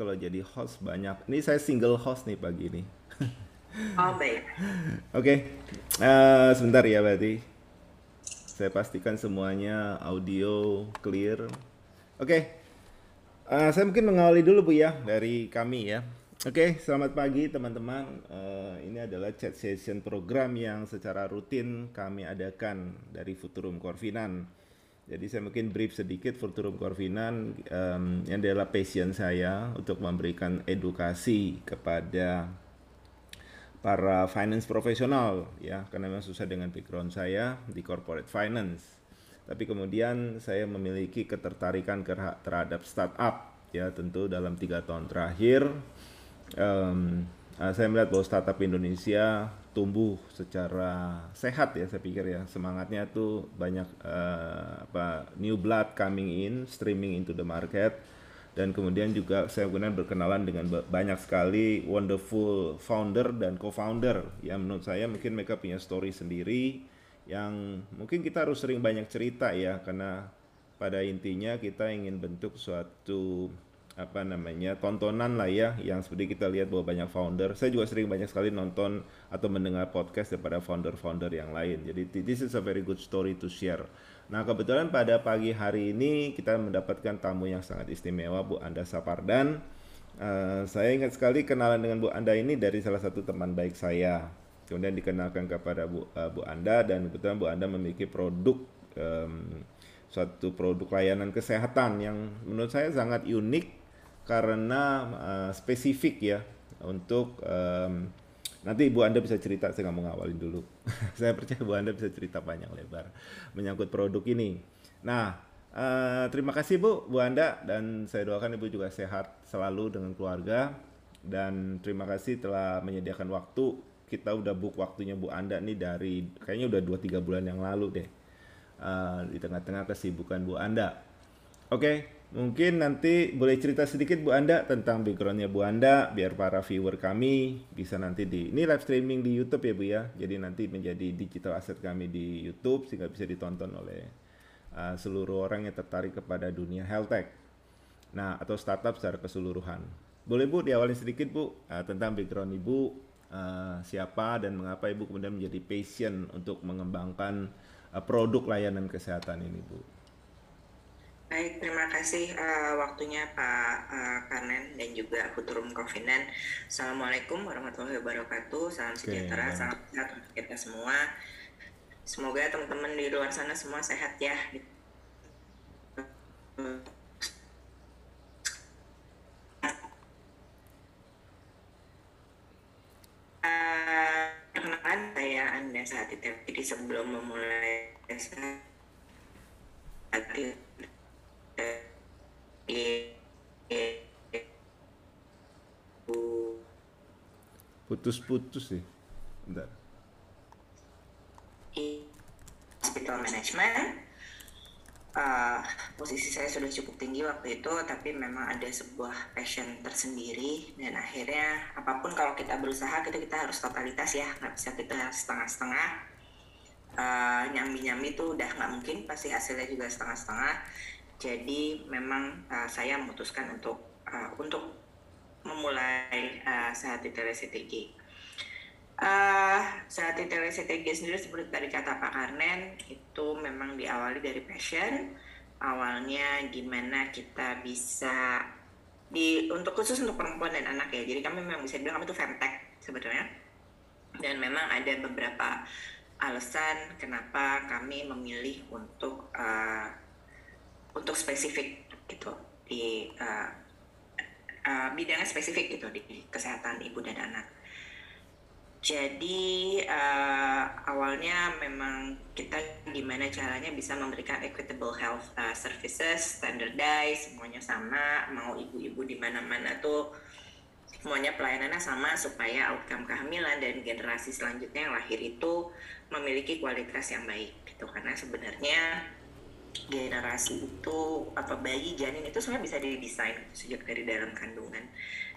kalau jadi host banyak. Ini saya single host nih pagi ini. Oh baik. Oke, okay. uh, sebentar ya berarti. Saya pastikan semuanya audio clear. Oke, okay. uh, saya mungkin mengawali dulu bu ya dari kami ya. Oke, okay, selamat pagi teman-teman. Uh, ini adalah chat session program yang secara rutin kami adakan dari Futurum Corvinan. Jadi saya mungkin brief sedikit Futurum Corvinan um, yang adalah passion saya untuk memberikan edukasi kepada para finance profesional ya. Karena memang susah dengan background saya di corporate finance. Tapi kemudian saya memiliki ketertarikan terhadap startup ya tentu dalam tiga tahun terakhir. Um, saya melihat bahwa startup Indonesia tumbuh secara sehat ya saya pikir ya. Semangatnya tuh banyak uh, apa new blood coming in streaming into the market. Dan kemudian juga saya kemudian berkenalan dengan banyak sekali wonderful founder dan co-founder. Yang menurut saya mungkin mereka punya story sendiri yang mungkin kita harus sering banyak cerita ya. Karena pada intinya kita ingin bentuk suatu apa namanya tontonan lah ya yang seperti kita lihat bahwa banyak founder saya juga sering banyak sekali nonton atau mendengar podcast daripada founder-founder yang lain jadi this is a very good story to share Nah kebetulan pada pagi hari ini kita mendapatkan tamu yang sangat istimewa Bu Anda Sapardan. Uh, saya ingat sekali kenalan dengan Bu Anda ini dari salah satu teman baik saya. Kemudian dikenalkan kepada Bu, uh, Bu Anda dan kebetulan Bu Anda memiliki produk um, suatu produk layanan kesehatan yang menurut saya sangat unik karena uh, spesifik ya untuk um, Nanti Bu Anda bisa cerita, saya nggak mau ngawalin dulu. saya percaya Bu Anda bisa cerita panjang lebar menyangkut produk ini. Nah, uh, terima kasih Bu, Bu Anda, dan saya doakan Ibu juga sehat selalu dengan keluarga. Dan terima kasih telah menyediakan waktu. Kita udah book waktunya Bu Anda nih dari kayaknya udah 2-3 bulan yang lalu deh. Uh, di tengah-tengah kesibukan Bu Anda. Oke, okay, Mungkin nanti boleh cerita sedikit Bu Anda tentang backgroundnya Bu Anda biar para viewer kami bisa nanti di ini live streaming di YouTube ya Bu ya. Jadi nanti menjadi digital asset kami di YouTube sehingga bisa ditonton oleh uh, seluruh orang yang tertarik kepada dunia health tech. Nah, atau startup secara keseluruhan. Boleh Bu diawali sedikit Bu uh, tentang background Ibu uh, siapa dan mengapa Ibu kemudian menjadi passion untuk mengembangkan uh, produk layanan kesehatan ini Bu. Baik, terima kasih uh, waktunya Pak uh, Kanen dan juga Futurum Kofinan. Assalamualaikum warahmatullahi wabarakatuh. Salam sejahtera, okay, salam sehat untuk kita semua. Semoga teman-teman di luar sana semua sehat ya. Uh, perkenalkan saya Anda saat itu. Jadi sebelum memulai saat Putus-putus sih. Bentar. Hospital management. Uh, posisi saya sudah cukup tinggi waktu itu, tapi memang ada sebuah passion tersendiri dan akhirnya apa pun kalau kita berusaha kita kita harus totalitas ya, nggak bisa kita setengah-setengah. Uh, nyambi-nyambi itu udah nggak mungkin, pasti hasilnya juga setengah-setengah jadi memang uh, saya memutuskan untuk uh, untuk memulai uh, Sehati TTG. Uh, Sehati TTG sendiri seperti tadi kata Pak Karnen itu memang diawali dari passion. Awalnya gimana kita bisa di untuk khusus untuk perempuan dan anak ya. Jadi kami memang bisa bilang kami itu femtech sebetulnya. Dan memang ada beberapa alasan kenapa kami memilih untuk uh, untuk spesifik gitu di uh, uh, bidangnya spesifik gitu di kesehatan ibu dan anak. Jadi uh, awalnya memang kita gimana caranya bisa memberikan equitable health uh, services, standardized, semuanya sama, mau ibu-ibu di mana-mana tuh semuanya pelayanannya sama supaya outcome kehamilan dan generasi selanjutnya yang lahir itu memiliki kualitas yang baik gitu karena sebenarnya generasi itu apa bayi janin itu sebenarnya bisa didesain sejak dari dalam kandungan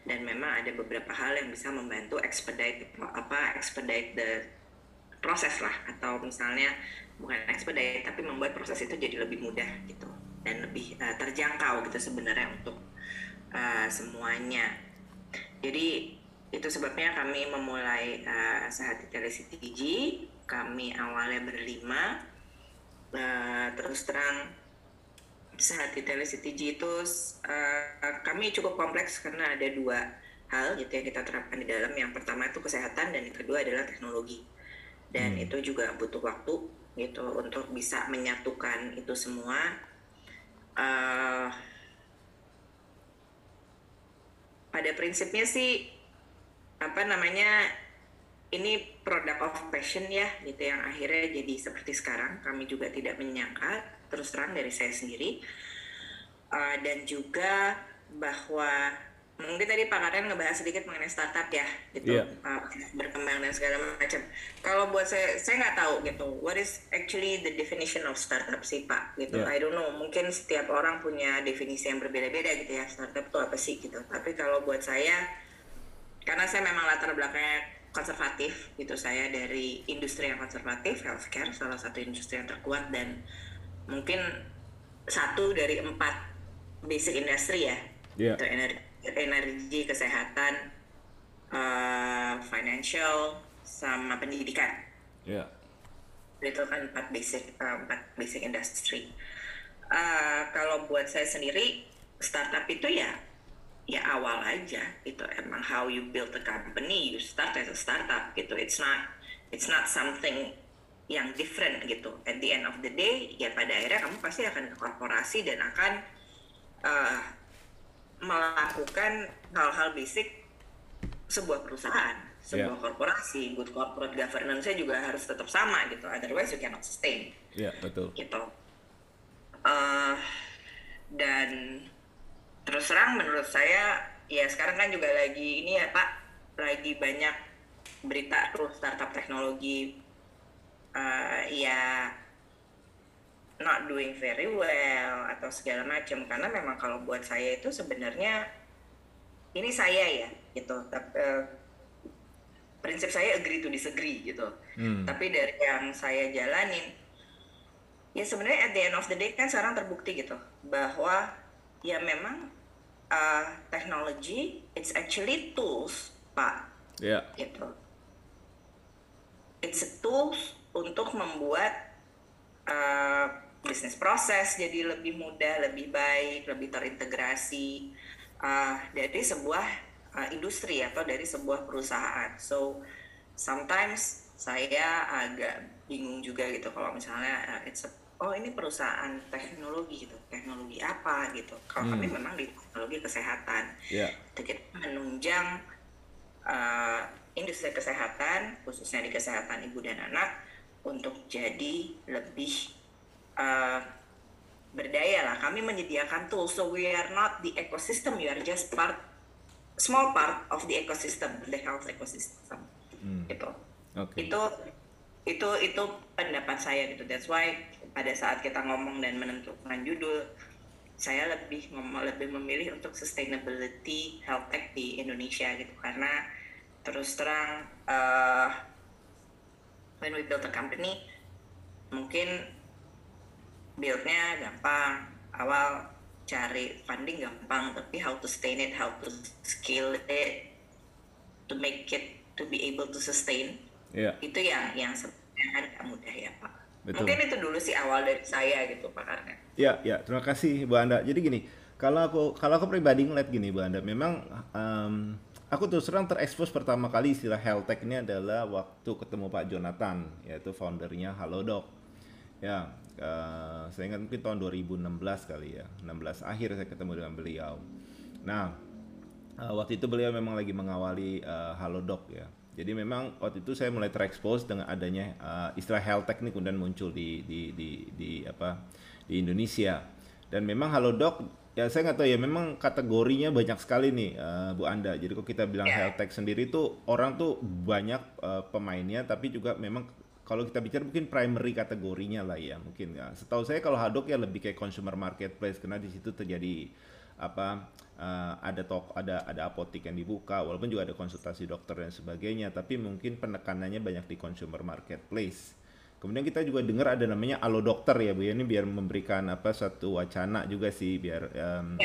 dan memang ada beberapa hal yang bisa membantu expedite apa expedite the proses lah atau misalnya bukan expedite tapi membuat proses itu jadi lebih mudah gitu dan lebih uh, terjangkau gitu sebenarnya untuk uh, semuanya. Jadi itu sebabnya kami memulai uh, Sehati TG. Kami awalnya berlima, uh, terus terang Sehati TG itu uh, kami cukup kompleks karena ada dua hal gitu yang kita terapkan di dalam. Yang pertama itu kesehatan dan yang kedua adalah teknologi. Dan hmm. itu juga butuh waktu gitu untuk bisa menyatukan itu semua. Uh, pada prinsipnya sih apa namanya ini produk of passion ya gitu yang akhirnya jadi seperti sekarang. Kami juga tidak menyangka terus terang dari saya sendiri. Uh, dan juga bahwa mungkin tadi Pak Karen ngebahas sedikit mengenai startup ya gitu. Yeah. uh, berkembang dan segala macam. Kalau buat saya saya nggak tahu gitu. What is actually the definition of startup sih Pak gitu. Yeah. I don't know. Mungkin setiap orang punya definisi yang berbeda-beda gitu ya. Startup itu apa sih gitu. Tapi kalau buat saya karena saya memang latar belakangnya konservatif gitu saya dari industri yang konservatif healthcare salah satu industri yang terkuat dan mungkin satu dari empat basic industry ya yeah. itu energi energi kesehatan uh, financial sama pendidikan yeah. itu kan empat basic uh, empat basic industry uh, kalau buat saya sendiri startup itu ya ya awal aja itu emang how you build a company you start as a startup gitu. It's not it's not something yang different gitu. At the end of the day ya pada akhirnya kamu pasti akan ke korporasi dan akan uh, melakukan hal-hal basic sebuah perusahaan sebuah yeah. korporasi. Good corporate governance juga harus tetap sama gitu. Otherwise you cannot sustain. Ya yeah, betul. Gitu. Uh, dan terus terang menurut saya ya sekarang kan juga lagi ini ya Pak lagi banyak berita terus startup teknologi uh, ya not doing very well atau segala macam. Karena memang kalau buat saya itu sebenarnya ini saya ya gitu. Tapi uh, prinsip saya agree to disagree gitu. Hmm. tapi dari yang saya jalanin ya sebenarnya at the end of the day kan sekarang terbukti gitu bahwa ya memang uh, teknologi it's actually tools pak. Yeah. gitu. It's a tools untuk membuat uh, bisnis proses jadi lebih mudah lebih baik lebih terintegrasi uh, dari sebuah uh, industri atau dari sebuah perusahaan. So sometimes saya agak bingung juga gitu kalau misalnya uh, it's a oh ini perusahaan teknologi gitu. Teknologi apa gitu. Kalau hmm. kami memang di teknologi kesehatan. Yeah. kita menunjang uh, industri kesehatan khususnya di kesehatan ibu dan anak untuk jadi lebih uh, berdaya lah. Kami menyediakan tools. So we are not the ecosystem. We are just part small part of the ecosystem the health ecosystem. Hmm. gitu. Okay. itu itu itu pendapat saya gitu. That's why pada saat kita ngomong dan menentukan judul saya lebih lebih memilih untuk sustainability health tech di Indonesia gitu. Karena terus terang uh, when we build a company mungkin buildnya gampang. Awal cari funding gampang tapi how to sustain it how to scale it to make it to be able to sustain yeah. itu yang yang sebenarnya agak mudah ya pak Betul. Mungkin itu dulu sih awal dari saya gitu Pak. Ya, ya, terima kasih Bu Anda. Jadi gini, kalau aku kalau aku pribadi ngeliat gini Bu Anda, memang um, aku terus terang terekspos pertama kali istilah health tech ini adalah waktu ketemu Pak Jonathan, yaitu foundernya Halodoc. Ya, uh, saya ingat mungkin tahun 2016 kali ya, 16 akhir saya ketemu dengan beliau. Nah, uh, waktu itu beliau memang lagi mengawali uh, Halodoc ya jadi memang waktu itu saya mulai terekspos dengan adanya uh, istilah health tech ini kemudian muncul di di di, di apa di Indonesia. Dan memang Halodoc ya saya nggak tahu ya memang kategorinya banyak sekali nih uh, Bu Anda. Jadi kalau kita bilang health tech sendiri tuh orang tuh banyak uh, pemainnya tapi juga memang kalau kita bicara mungkin primary kategorinya lah ya mungkin ya. Setahu saya kalau Halodoc ya lebih kayak consumer marketplace karena di situ terjadi apa uh, ada tok ada ada apotik yang dibuka walaupun juga ada konsultasi dokter dan sebagainya tapi mungkin penekanannya banyak di consumer marketplace Kemudian kita juga dengar ada namanya Alo Dokter ya Bu ya. Ini biar memberikan apa satu wacana juga sih biar um,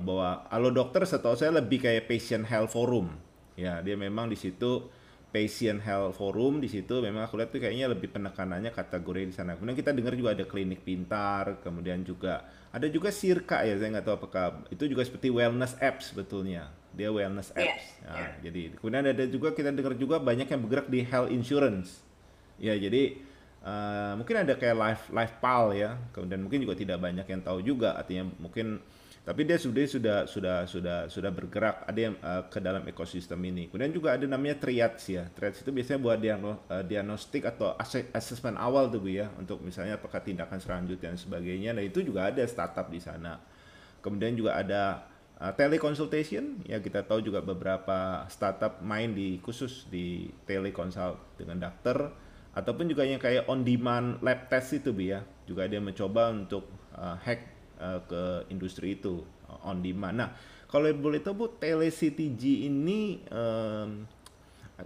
bahwa Alo Dokter setahu saya lebih kayak patient health forum. Ya, dia memang di situ patient health forum di situ memang aku lihat tuh kayaknya lebih penekanannya kategori di sana. Kemudian kita dengar juga ada klinik pintar, kemudian juga ada juga Sirka ya, saya nggak tahu apakah itu juga seperti wellness apps sebetulnya. Dia wellness Iya, apps. Nah, iya. Jadi kemudian ada juga kita dengar juga banyak yang bergerak di health insurance. Ya, jadi eh, mungkin ada kayak life life pal ya. Kemudian mungkin juga tidak banyak yang tahu juga artinya mungkin tapi dia sudah sudah sudah sudah sudah bergerak ada yang eh, ke dalam ekosistem ini. Kemudian juga ada namanya triage ya. Triage itu biasanya buat eh, diagnostik atau asse- assessment awal tuh Bu ya untuk misalnya apakah tindakan selanjutnya dan sebagainya. Nah, itu juga ada startup di sana. Kemudian juga ada uh, teleconsultation ya kita tahu juga beberapa startup main di khusus di teleconsult dengan dokter ataupun juga yang kayak on demand lab test itu Bu ya. Juga dia mencoba untuk uh, hack uh, ke industri itu uh, on demand. Nah, kalau boleh tahu Bu TeleCTG ini um,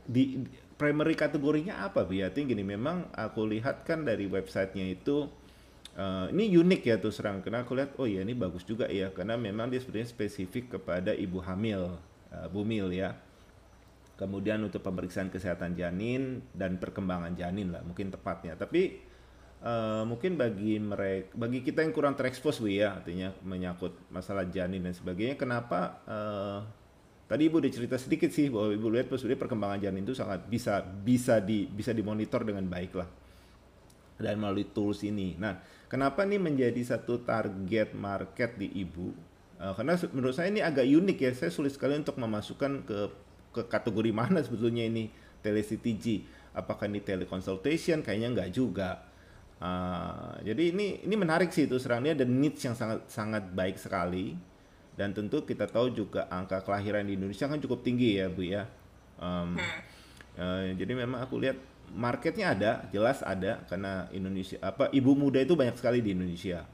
di di- primary kategorinya apa Bu ya? Gini, memang aku lihat kan dari websitenya itu eh, ini unik ya terus terang karena aku lihat oh ya ini bagus juga ya karena memang dia sebenarnya spesifik kepada ibu hamil eh, bumil ya. Kemudian untuk pemeriksaan kesehatan janin dan perkembangan janin lah mungkin tepatnya. Tapi eh, mungkin bagi mereka bagi kita yang kurang terekspos Bu ya artinya menyangkut masalah janin dan sebagainya kenapa eh, Tadi ibu udah cerita sedikit sih bahwa ibu lihat sebenarnya perkembangan janin itu sangat bisa bisa di bisa dimonitor dengan baik lah dan melalui tools ini. Nah, kenapa nih menjadi satu target market di ibu? Eh, karena menurut saya ini agak unik ya. Saya sulit sekali untuk memasukkan ke ke kategori mana sebetulnya ini telecTG. Apakah ini teleconsultation? Kayaknya nggak juga. Ah, jadi ini ini menarik sih itu serangnya ada needs yang sangat sangat baik sekali dan tentu kita tahu juga angka kelahiran di Indonesia kan cukup tinggi ya Bu ya. Em, eh, jadi memang aku lihat marketnya ada, jelas ada karena Indonesia apa ibu muda itu banyak sekali di Indonesia.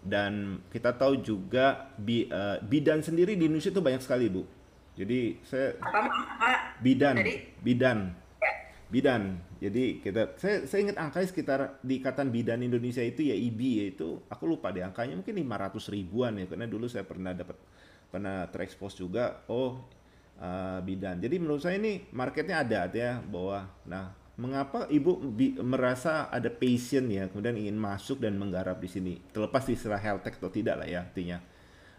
Dan kita tahu juga bi- eh, bidan sendiri di Indonesia itu banyak sekali Bu. Jadi saya bidan, bidan. Bidan. Jadi kita, saya, saya ingat angkanya sekitar di ikatan bidan Indonesia itu ya IBI yaitu aku lupa deh angkanya mungkin 500 ribuan ya karena dulu saya pernah dapat pernah terekspos juga oh uh, bidan. Jadi menurut saya ini marketnya ada ya bahwa nah mengapa ibu bi- merasa ada passion ya kemudian ingin masuk dan menggarap di sini terlepas istilah health tech atau tidak lah ya artinya.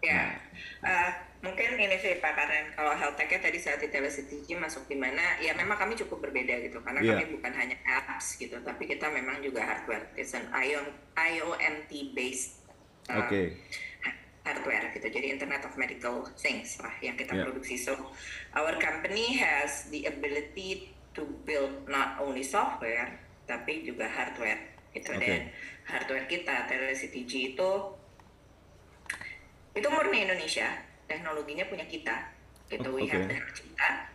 Ya, eh, mungkin ini sih Pak Karen, kalau health tech-nya tadi saat di telecTG masuk di mana, ya memang kami cukup berbeda gitu, karena Iya. kami bukan hanya apps gitu, tapi kita memang juga hardware, it's an IO, IOMT based uh, Oke. hardware gitu, jadi Internet of Medical Things lah yang kita Yeah. produksi. So, our company has the ability to build not only software, tapi juga hardware gitu, Oke. dan hardware kita telecTG itu itu murni Indonesia teknologinya punya kita gitu. Oh, we have the cipta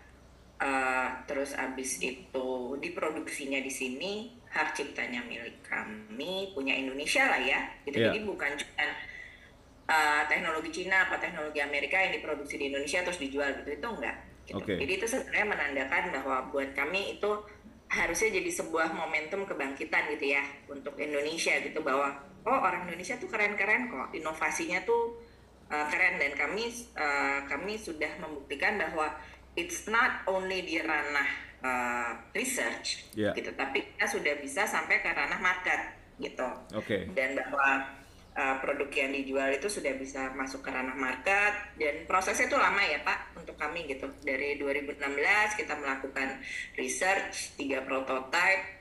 Uh, terus abis itu diproduksinya di sini hak ciptanya milik kami punya Indonesia lah ya. Gitu. Iya. jadi bukan cuma uh, teknologi Cina apa teknologi Amerika yang diproduksi di Indonesia terus dijual gitu. Itu enggak gitu. Oke. jadi itu sebenarnya menandakan bahwa buat kami itu harusnya jadi sebuah momentum kebangkitan gitu ya untuk Indonesia gitu. Bahwa oh orang Indonesia tuh keren-keren kok. Inovasinya tuh uh, keren. Dan kami uh, kami sudah membuktikan bahwa it's not only di ranah uh, research Yeah. gitu tapi kita sudah bisa sampai ke ranah market gitu. Oke. dan bahwa uh, produk yang dijual itu sudah bisa masuk ke ranah market. Dan prosesnya itu lama ya Pak untuk kami gitu. Dari 2016 kita melakukan research tiga prototype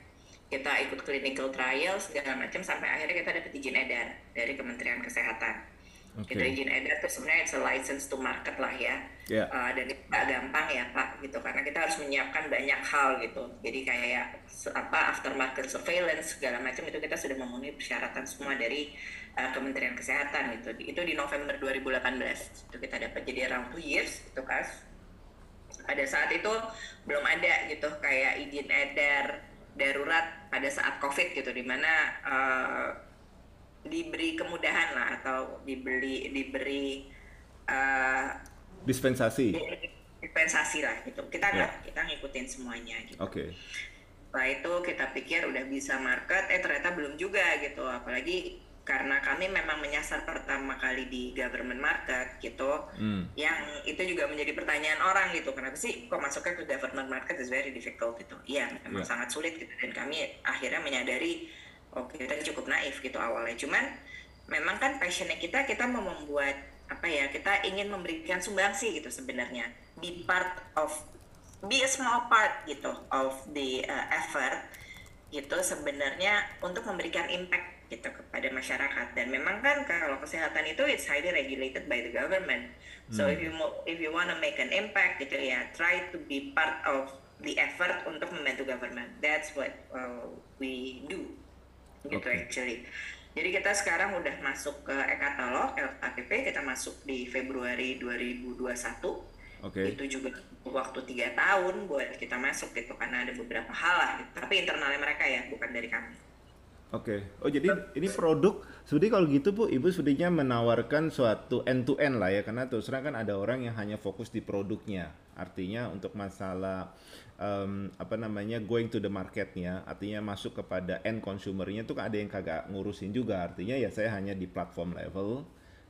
kita ikut clinical trial segala macam sampai akhirnya kita dapat izin edar dari Kementerian Kesehatan Kita izin edar itu sebenarnya it's a license to market lah ya. Ya. Uh, dan itu gampang ya Pak gitu karena kita harus menyiapkan banyak hal gitu. Jadi kayak apa aftermarket surveillance segala macam itu kita sudah memenuhi persyaratan semua dari uh, Kementerian Kesehatan gitu. Itu di November 2018 itu kita dapat jadi around two years itu kan. Pada saat itu belum ada gitu kayak izin edar darurat pada saat COVID gitu di mana uh, diberi kemudahan lah atau dibeli diberi uh, Dispensasi. dispensasi lah gitu. Kita nggak kita ngikutin semuanya gitu. Oke. setelah itu kita pikir udah bisa market eh ternyata belum juga gitu. Apalagi karena kami memang menyasar pertama kali di government market gitu. Hmm. yang itu juga menjadi pertanyaan orang gitu. Kenapa sih kok masuknya ke government market? Is very difficult gitu. Iya memang yeah. sangat sulit gitu. Dan kami akhirnya menyadari oke okay, kita cukup naif gitu awalnya. Cuman memang kan passionnya kita kita mau membuat apa ya kita ingin memberikan sumbangsi gitu sebenarnya. Be part of be a small part gitu of the uh, effort gitu sebenarnya untuk memberikan impact gitu kepada masyarakat. Dan memang kan kalau kesehatan itu it's highly regulated by the government. So hmm. if you if you wanna make an impact gitu ya try to be part of the effort untuk membantu government. That's what uh, we do gitu okay. actually jadi kita sekarang udah masuk ke e-katalog LKPP kita masuk di Februari 2021 okay. itu juga waktu tiga tahun buat kita masuk gitu karena ada beberapa hal lah gitu. tapi internalnya mereka ya bukan dari kami Oke. Okay. Oh jadi ini produk sebenarnya kalau gitu Bu, Ibu sebenarnya menawarkan suatu end to end lah ya karena terus terang kan ada orang yang hanya fokus di produknya. Artinya untuk masalah um, apa namanya going to the marketnya, artinya masuk kepada end consumernya itu ada yang kagak ngurusin juga. Artinya ya saya hanya di platform level.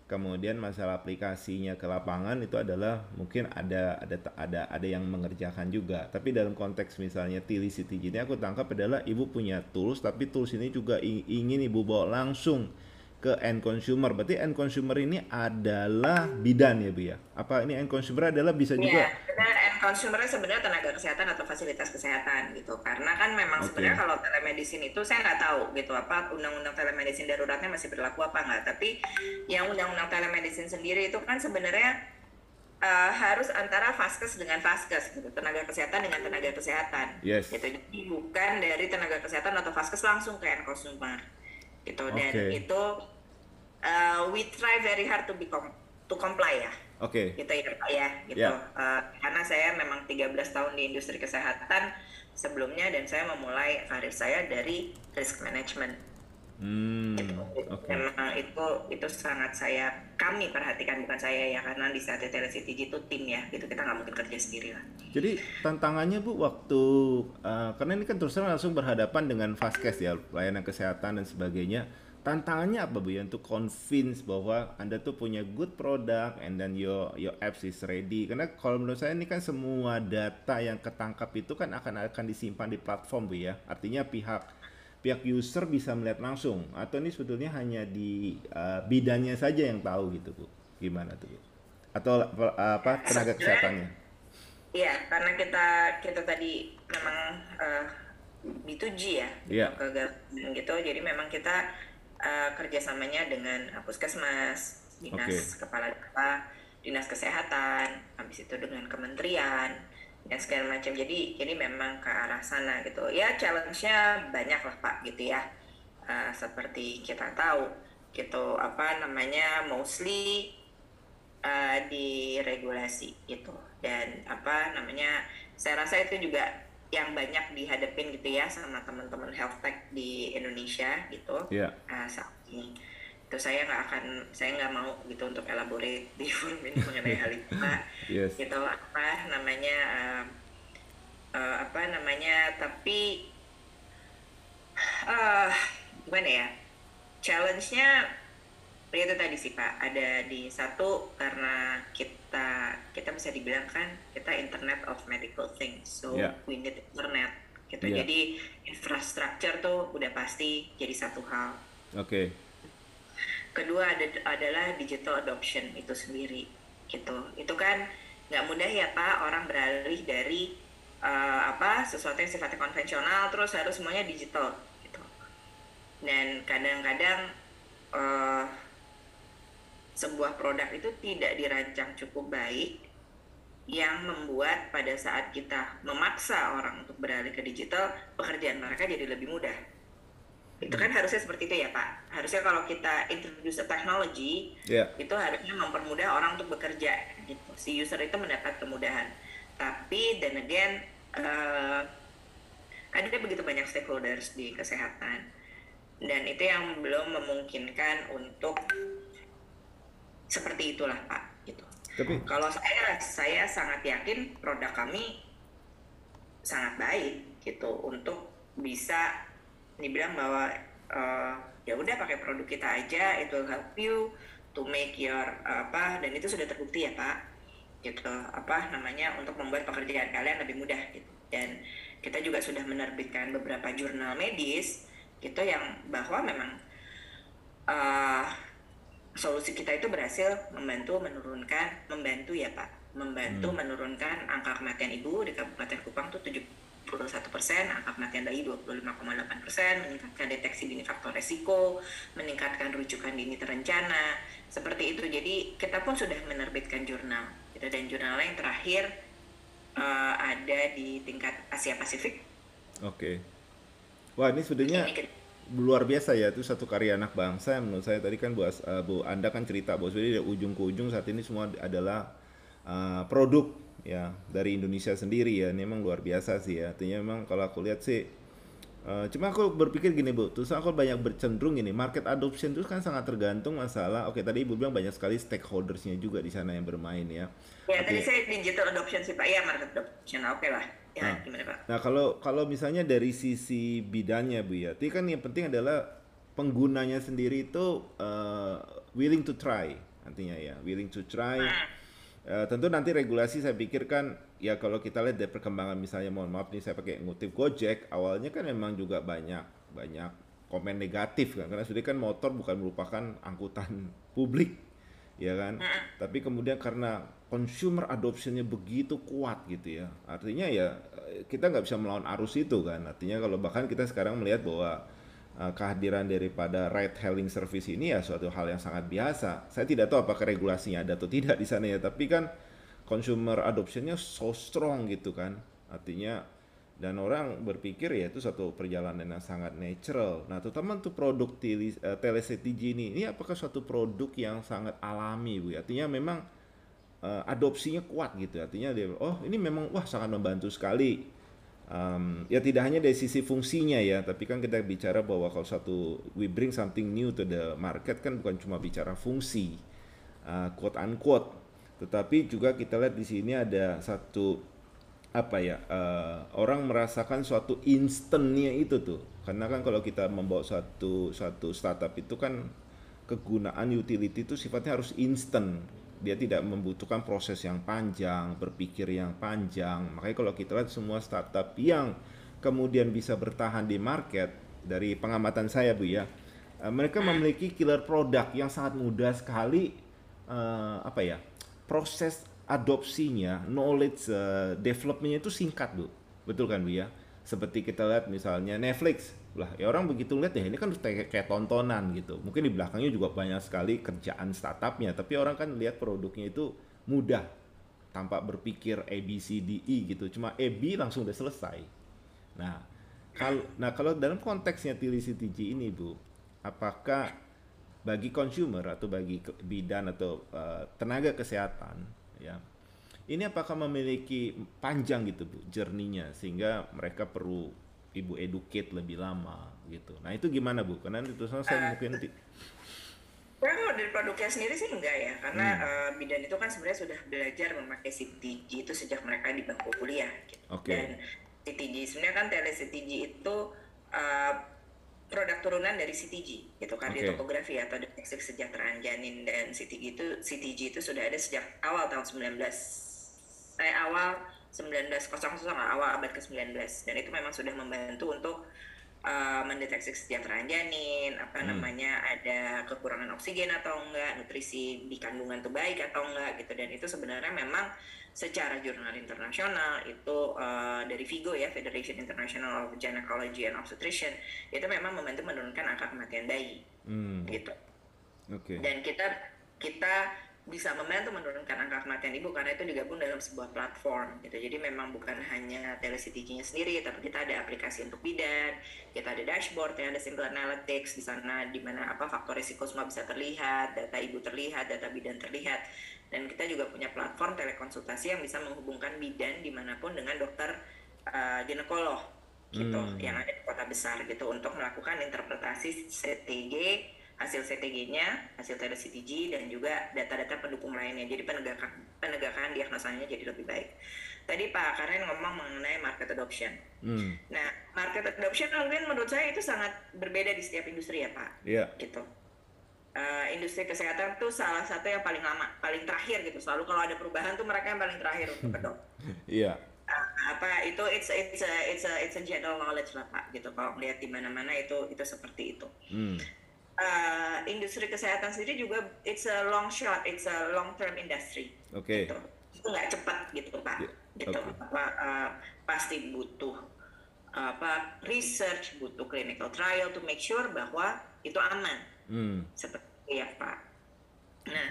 Kemudian masalah aplikasinya ke lapangan itu adalah mungkin ada ada ada ada yang mengerjakan juga. Tapi dalam konteks misalnya Tili City ini aku tangkap adalah ibu punya tools tapi tools ini juga ingin ibu bawa langsung ke end consumer. Berarti end consumer ini adalah bidan ya Bu ya? Apa ini end consumer adalah bisa juga? Iya, end consumer sebenarnya tenaga kesehatan atau fasilitas kesehatan gitu. Karena kan memang okay. sebenarnya kalau telemedicine itu saya nggak tahu gitu apa undang-undang telemedicine daruratnya masih berlaku apa nggak. Tapi yang undang-undang telemedicine sendiri itu kan sebenarnya uh, harus antara vaskes dengan vaskes gitu tenaga kesehatan dengan tenaga kesehatan yes. gitu jadi bukan dari tenaga kesehatan atau vaskes langsung ke end consumer gitu dan okay. itu uh, we try very hard to be com to comply ya Oke. Okay. Gitu ya Pak ya, gitu. Yeah. Uh, karena saya memang 13 tahun di industri kesehatan sebelumnya dan saya memulai karir saya dari risk management. Hmm, gitu. okay. Memang itu itu sangat saya kami perhatikan bukan saya ya karena di saat TeleCTG itu tim ya, gitu kita nggak mungkin kerja sendiri lah. Jadi tantangannya bu waktu uh, karena ini kan terus langsung berhadapan dengan Faskes ya pelayanan kesehatan dan sebagainya tantangannya apa bu ya untuk convince bahwa anda tuh punya good product and then your your apps is ready karena kalau menurut saya ini kan semua data yang ketangkap itu kan akan akan disimpan di platform bu ya artinya pihak pihak user bisa melihat langsung. Atau ini sebetulnya hanya di uh, bidannya saja yang tahu gitu bu. Gimana tuh bu? Atau uh, apa tenaga kesehatannya? Iya karena kita kita tadi memang uh, B2G ya yeah. gitu. Jadi memang kita uh, kerjasamanya dengan puskesmas, dinas okay. kepala dinas kesehatan, habis itu dengan kementerian dan segala macam. Jadi ini memang ke arah sana gitu. Ya challenge-nya banyak lah Pak gitu ya. Uh, seperti kita tahu gitu apa namanya mostly uh, di regulasi gitu dan apa namanya saya rasa itu juga yang banyak dihadapin gitu ya sama teman-teman health tech di Indonesia gitu yeah. uh, saat ini itu saya nggak akan saya nggak mau gitu untuk elaborate di forum ini mengenai hal itu yes. gitu apa namanya uh, uh, apa namanya tapi uh, gimana ya challenge-nya itu tadi sih pak ada di satu karena kita kita bisa dibilang kan kita internet of medical things so yeah. we need internet gitu yeah. jadi infrastruktur tuh udah pasti jadi satu hal oke okay. Kedua ada adalah digital adoption itu sendiri gitu. Itu kan nggak mudah ya pak orang beralih dari uh, apa sesuatu yang sifatnya konvensional terus harus semuanya digital gitu. Dan kadang-kadang uh, sebuah produk itu tidak dirancang cukup baik yang membuat pada saat kita memaksa orang untuk beralih ke digital pekerjaan mereka jadi lebih mudah itu kan hmm. harusnya seperti itu ya pak harusnya kalau kita introduce a technology yeah. itu harusnya mempermudah orang untuk bekerja gitu si user itu mendapat kemudahan tapi dan again uh, ada begitu banyak stakeholders di kesehatan dan itu yang belum memungkinkan untuk seperti itulah Pak gitu. Tapi kalau saya saya sangat yakin produk kami sangat baik gitu untuk bisa dibilang bahwa uh, ya udah pakai produk kita aja itu help you to make your uh, apa dan itu sudah terbukti ya pak. Gitu apa namanya untuk membuat pekerjaan kalian lebih mudah gitu. Dan kita juga sudah menerbitkan beberapa jurnal medis gitu yang bahwa memang uh, solusi kita itu berhasil membantu menurunkan membantu ya pak. Membantu hmm. menurunkan angka kematian ibu di Kabupaten Kupang tuh 71 persen, angka kematian bayi 25,8 persen, meningkatkan deteksi dini faktor resiko, meningkatkan rujukan dini terencana, seperti itu. Jadi kita pun sudah menerbitkan jurnal, gitu. dan jurnal yang terakhir uh, ada di tingkat Asia Pasifik. Oke. Okay. Wah ini sebenarnya luar biasa ya itu satu karya anak bangsa menurut saya tadi kan bu, uh, bu Anda kan cerita bahwa sebenarnya dari ujung ke ujung saat ini semua adalah uh, produk ya dari Indonesia sendiri ya ini memang luar biasa sih ya. Artinya memang kalau aku lihat sih uh, cuma aku berpikir gini bu. Terus aku banyak bercenderung ini market adoption itu kan sangat tergantung masalah. Oke tadi ibu bilang banyak sekali stakeholdersnya juga di sana yang bermain ya. Ya tadi saya digital adoption sih pak. Ya market adoption. Oke okay lah. Ya nah, gimana pak? Nah kalau kalau misalnya dari sisi bidannya bu ya. Itu kan yang penting adalah penggunanya sendiri itu uh, willing to try artinya ya. Willing to try nah Uh, tentu nanti regulasi saya pikirkan ya kalau kita lihat dari perkembangan misalnya mohon maaf nih saya pakai ngutip Gojek awalnya kan memang juga banyak banyak komen negatif kan. Karena sudah kan motor bukan merupakan angkutan publik ya kan? Tapi kemudian karena consumer adoptionnya begitu kuat gitu ya artinya ya kita nggak bisa melawan arus itu kan. Artinya kalau bahkan kita sekarang melihat bahwa uh, kehadiran daripada ride hailing service ini ya suatu hal yang sangat biasa. Saya tidak tahu apakah regulasinya ada atau tidak di sana ya, tapi kan consumer adoptionnya so strong gitu kan. Artinya dan orang berpikir ya itu satu perjalanan yang sangat natural. Nah, terutama untuk produk tele, uh, ini, ini apakah suatu produk yang sangat alami, Bu? Artinya memang uh, adopsinya kuat gitu. Artinya dia, oh ini memang wah sangat membantu sekali um, ya tidak hanya dari sisi fungsinya ya, tapi kan kita bicara bahwa kalau satu we bring something new to the market kan bukan cuma bicara fungsi, uh, quote unquote, tetapi juga kita lihat di sini ada satu apa ya uh, orang merasakan suatu instannya itu tuh, karena kan kalau kita membawa satu satu startup itu kan kegunaan utility itu sifatnya harus instant dia tidak membutuhkan proses yang panjang, berpikir yang panjang. Makanya kalau kita lihat semua startup yang kemudian bisa bertahan di market dari pengamatan saya Bu ya, uh, mereka memiliki killer produk yang sangat mudah sekali uh, apa ya? proses adopsinya, knowledge uh, developmentnya itu singkat Bu. Betul kan Bu ya? Seperti kita lihat misalnya Netflix, lah ya orang begitu lihat ya ini kan kayak, kayak tontonan gitu. Mungkin di belakangnya juga banyak sekali kerjaan startupnya. Tapi orang kan lihat produknya itu mudah. Tanpa berpikir A B C D E gitu. Cuma A B langsung udah selesai. Nah kalau nah kalau dalam konteksnya TLCTG ini bu apakah bagi consumer atau bagi bidan atau uh, tenaga kesehatan ya ini apakah memiliki panjang gitu bu jerninya sehingga mereka perlu ibu educate lebih lama gitu. Nah itu gimana bu? Karena itu saya uh, mungkin kalau dari produknya sendiri sih enggak ya, karena hmm. uh, bidan itu kan sebenarnya sudah belajar memakai CTG itu sejak mereka di bangku kuliah. Gitu. Okay. Dan CTG sebenarnya kan tele CTG itu uh, produk turunan dari CTG, gitu kardiotopografi okay. atau deteksi kesejahteraan janin dan CTG itu CTG itu sudah ada sejak awal tahun 19 eh awal 1900 awal abad ke-19 dan itu memang sudah membantu untuk uh, mendeteksi kesejahteraan janin, apa hmm. namanya ada kekurangan oksigen atau enggak, nutrisi di kandungan itu baik atau enggak gitu dan itu sebenarnya memang secara jurnal internasional itu uh, dari Vigo ya Federation International of Gynecology and Obstetrician itu memang membantu menurunkan angka kematian bayi hmm. gitu. Okay. Dan kita kita bisa membantu menurunkan angka kematian ibu karena itu digabung dalam sebuah platform gitu. Jadi memang bukan hanya telectg nya sendiri, tapi kita ada aplikasi untuk bidan, kita ada dashboard, ya, ada single analytics di sana di mana apa faktor risiko semua bisa terlihat, data ibu terlihat, data bidan terlihat. Dan kita juga punya platform telekonsultasi yang bisa menghubungkan bidan di mana pun dengan dokter uh, ginekolog gitu hmm. yang ada di kota besar gitu untuk melakukan interpretasi CTG hasil CTG-nya, hasil TRCTG dan juga data-data pendukung lainnya. Jadi penegakan penegakan diagnosanya jadi lebih baik. Tadi Pak Karen ngomong mengenai market adoption. Hmm. Nah, market adoption mungkin menurut saya itu sangat berbeda di setiap industri ya Pak. Iya. Yeah. Gitu. Uh, industri kesehatan tuh salah satu yang paling lama, paling terakhir gitu. Selalu kalau ada perubahan tuh mereka yang paling terakhir untuk adopt. Iya. yeah apa itu it's it's a it's a it's a general knowledge lah pak gitu kalau lihat di mana-mana itu itu seperti itu hmm. Uh, industri kesehatan sendiri juga it's a long shot it's a long term industry oke okay. gitu. itu nggak cepat gitu pak yeah. gitu okay. apa uh, pasti butuh apa research butuh clinical trial to make sure bahwa itu aman hmm. seperti ya pak nah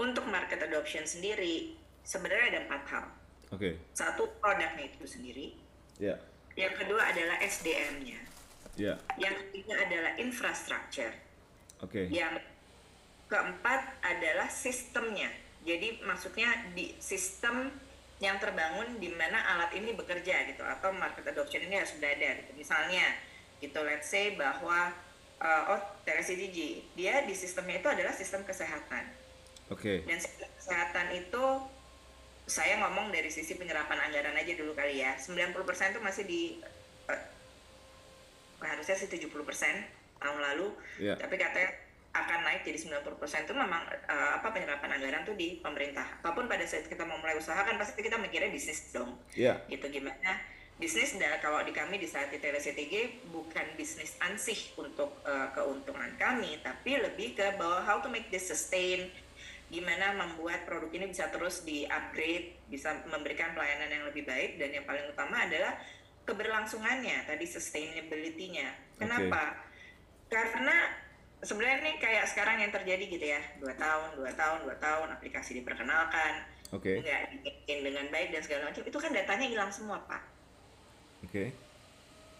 untuk market adoption sendiri sebenarnya ada empat hal Oke. Okay. Satu produknya itu sendiri. Ya. Yeah. Yang kedua adalah SDM-nya. Ya. Yeah. Yang ketiga adalah infrastructure. Oke. Okay. Yang keempat adalah sistemnya. Jadi maksudnya di sistem yang terbangun di mana alat ini bekerja gitu atau market adoption ini harus berada gitu. Misalnya gitu let's say bahwa uh, oh TRCTG dia di sistemnya itu adalah sistem kesehatan. Oke. Okay. Dan sistem kesehatan itu saya ngomong dari sisi penyerapan anggaran aja dulu kali ya. 90% itu masih di uh, harusnya sih 70% tahun lalu. Yeah. Tapi katanya akan naik jadi 90% itu memang uh, apa penyerapan anggaran tuh di pemerintah. Apa pun pada saat kita mau mulai usaha kan pasti kita mikirnya bisnis dong. Yeah. Gitu gimana? Bisnis dan kalau di kami di saat di TLCTG bukan bisnis ansih untuk uh, keuntungan kami, tapi lebih ke bahwa how to make this sustain, gimana membuat produk ini bisa terus di-upgrade, bisa memberikan pelayanan yang lebih baik, dan yang paling utama adalah keberlangsungannya, tadi sustainability-nya. Kenapa? Okay. Karena sebenarnya ini kayak sekarang yang terjadi gitu ya, dua tahun, dua tahun, dua tahun, aplikasi diperkenalkan, okay. nggak dibikin dengan baik dan segala macam, itu kan datanya hilang semua, Pak. Oke. Okay.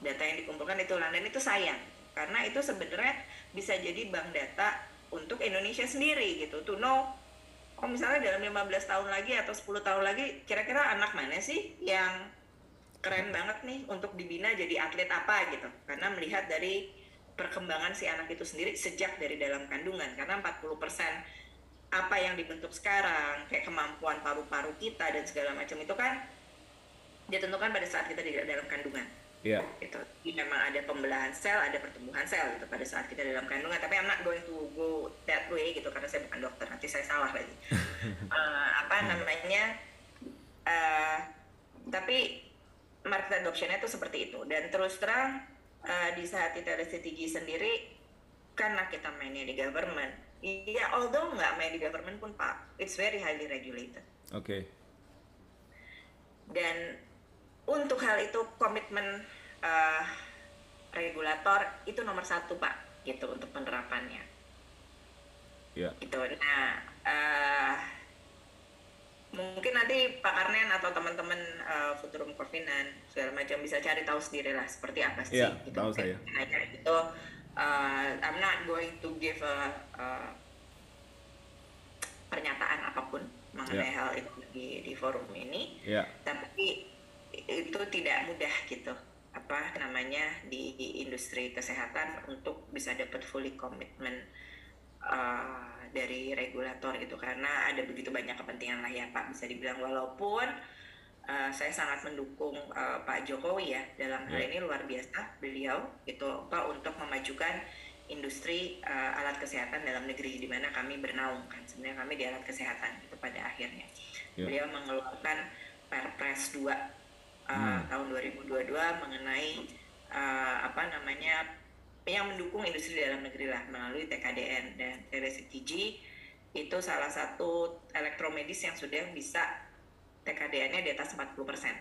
Data yang dikumpulkan itu hilang, dan itu sayang. Karena itu sebenarnya bisa jadi bank data untuk Indonesia sendiri gitu, to know oh misalnya dalam 15 tahun lagi atau 10 tahun lagi kira-kira anak mana sih yang keren banget nih untuk dibina jadi atlet apa gitu karena melihat dari perkembangan si anak itu sendiri sejak dari dalam kandungan karena 40% apa yang dibentuk sekarang kayak kemampuan paru-paru kita dan segala macam itu kan ditentukan pada saat kita di dalam kandungan Iya. Gitu. Jadi memang ada pembelahan sel, ada pertumbuhan sel gitu pada saat kita dalam kandungan. Tapi I'm not going to go that way gitu karena saya bukan dokter. Nanti saya salah lagi. uh, apa namanya? Uh, tapi market adoptionnya itu seperti itu. Dan terus terang uh, di saat kita ada CTG sendiri, karena kita mainnya di government, iya, although nggak main di government pun pak, it's very highly regulated. Oke. Okay. Dan untuk hal itu komitmen uh, regulator itu nomor satu pak gitu untuk penerapannya ya gitu nah uh, mungkin nanti Pak Karnen atau teman-teman uh, Futurum Corvinan segala macam bisa cari tahu sendiri lah seperti apa sih ya, gitu. tahu saya nah, itu uh, I'm not going to give a, a pernyataan apa pun mengenai ya. hal itu di, di forum ini ya. tapi itu tidak mudah gitu apa namanya di, industri kesehatan untuk bisa dapat fully commitment uh, dari regulator gitu karena ada begitu banyak kepentingan lah ya Pak bisa dibilang walaupun uh, saya sangat mendukung uh, Pak Jokowi ya dalam hal ya. ini luar biasa beliau itu Pak untuk memajukan industri uh, alat kesehatan dalam negeri di mana kami bernaung kan sebenarnya kami di alat kesehatan itu pada akhirnya ya. beliau mengeluarkan Perpres 2 uh, tahun 2022 mengenai uh, apa namanya yang mendukung industri dalam negeri lah melalui TKDN dan TRCTG itu salah satu elektromedis yang sudah bisa TKDN-nya di atas 40 persen.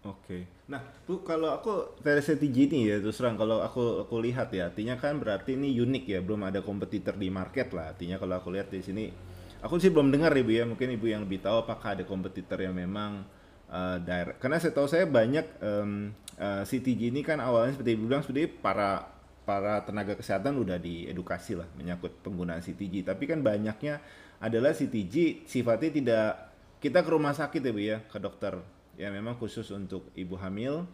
Oke, nah bu kalau aku TRCTG ini ya terus terang kalau aku aku lihat ya artinya kan berarti ini unik ya belum ada kompetitor di market lah artinya kalau aku lihat di sini aku sih belum dengar ibu ya mungkin ibu yang lebih tahu apakah ada kompetitor yang memang uh, direct. Karena saya tahu saya banyak um, uh, CTG ini kan awalnya seperti bilang seperti para para tenaga kesehatan udah diedukasi lah menyangkut penggunaan CTG. Tapi kan banyaknya adalah CTG sifatnya tidak kita ke rumah sakit ya bu ya ke dokter ya memang khusus untuk ibu hamil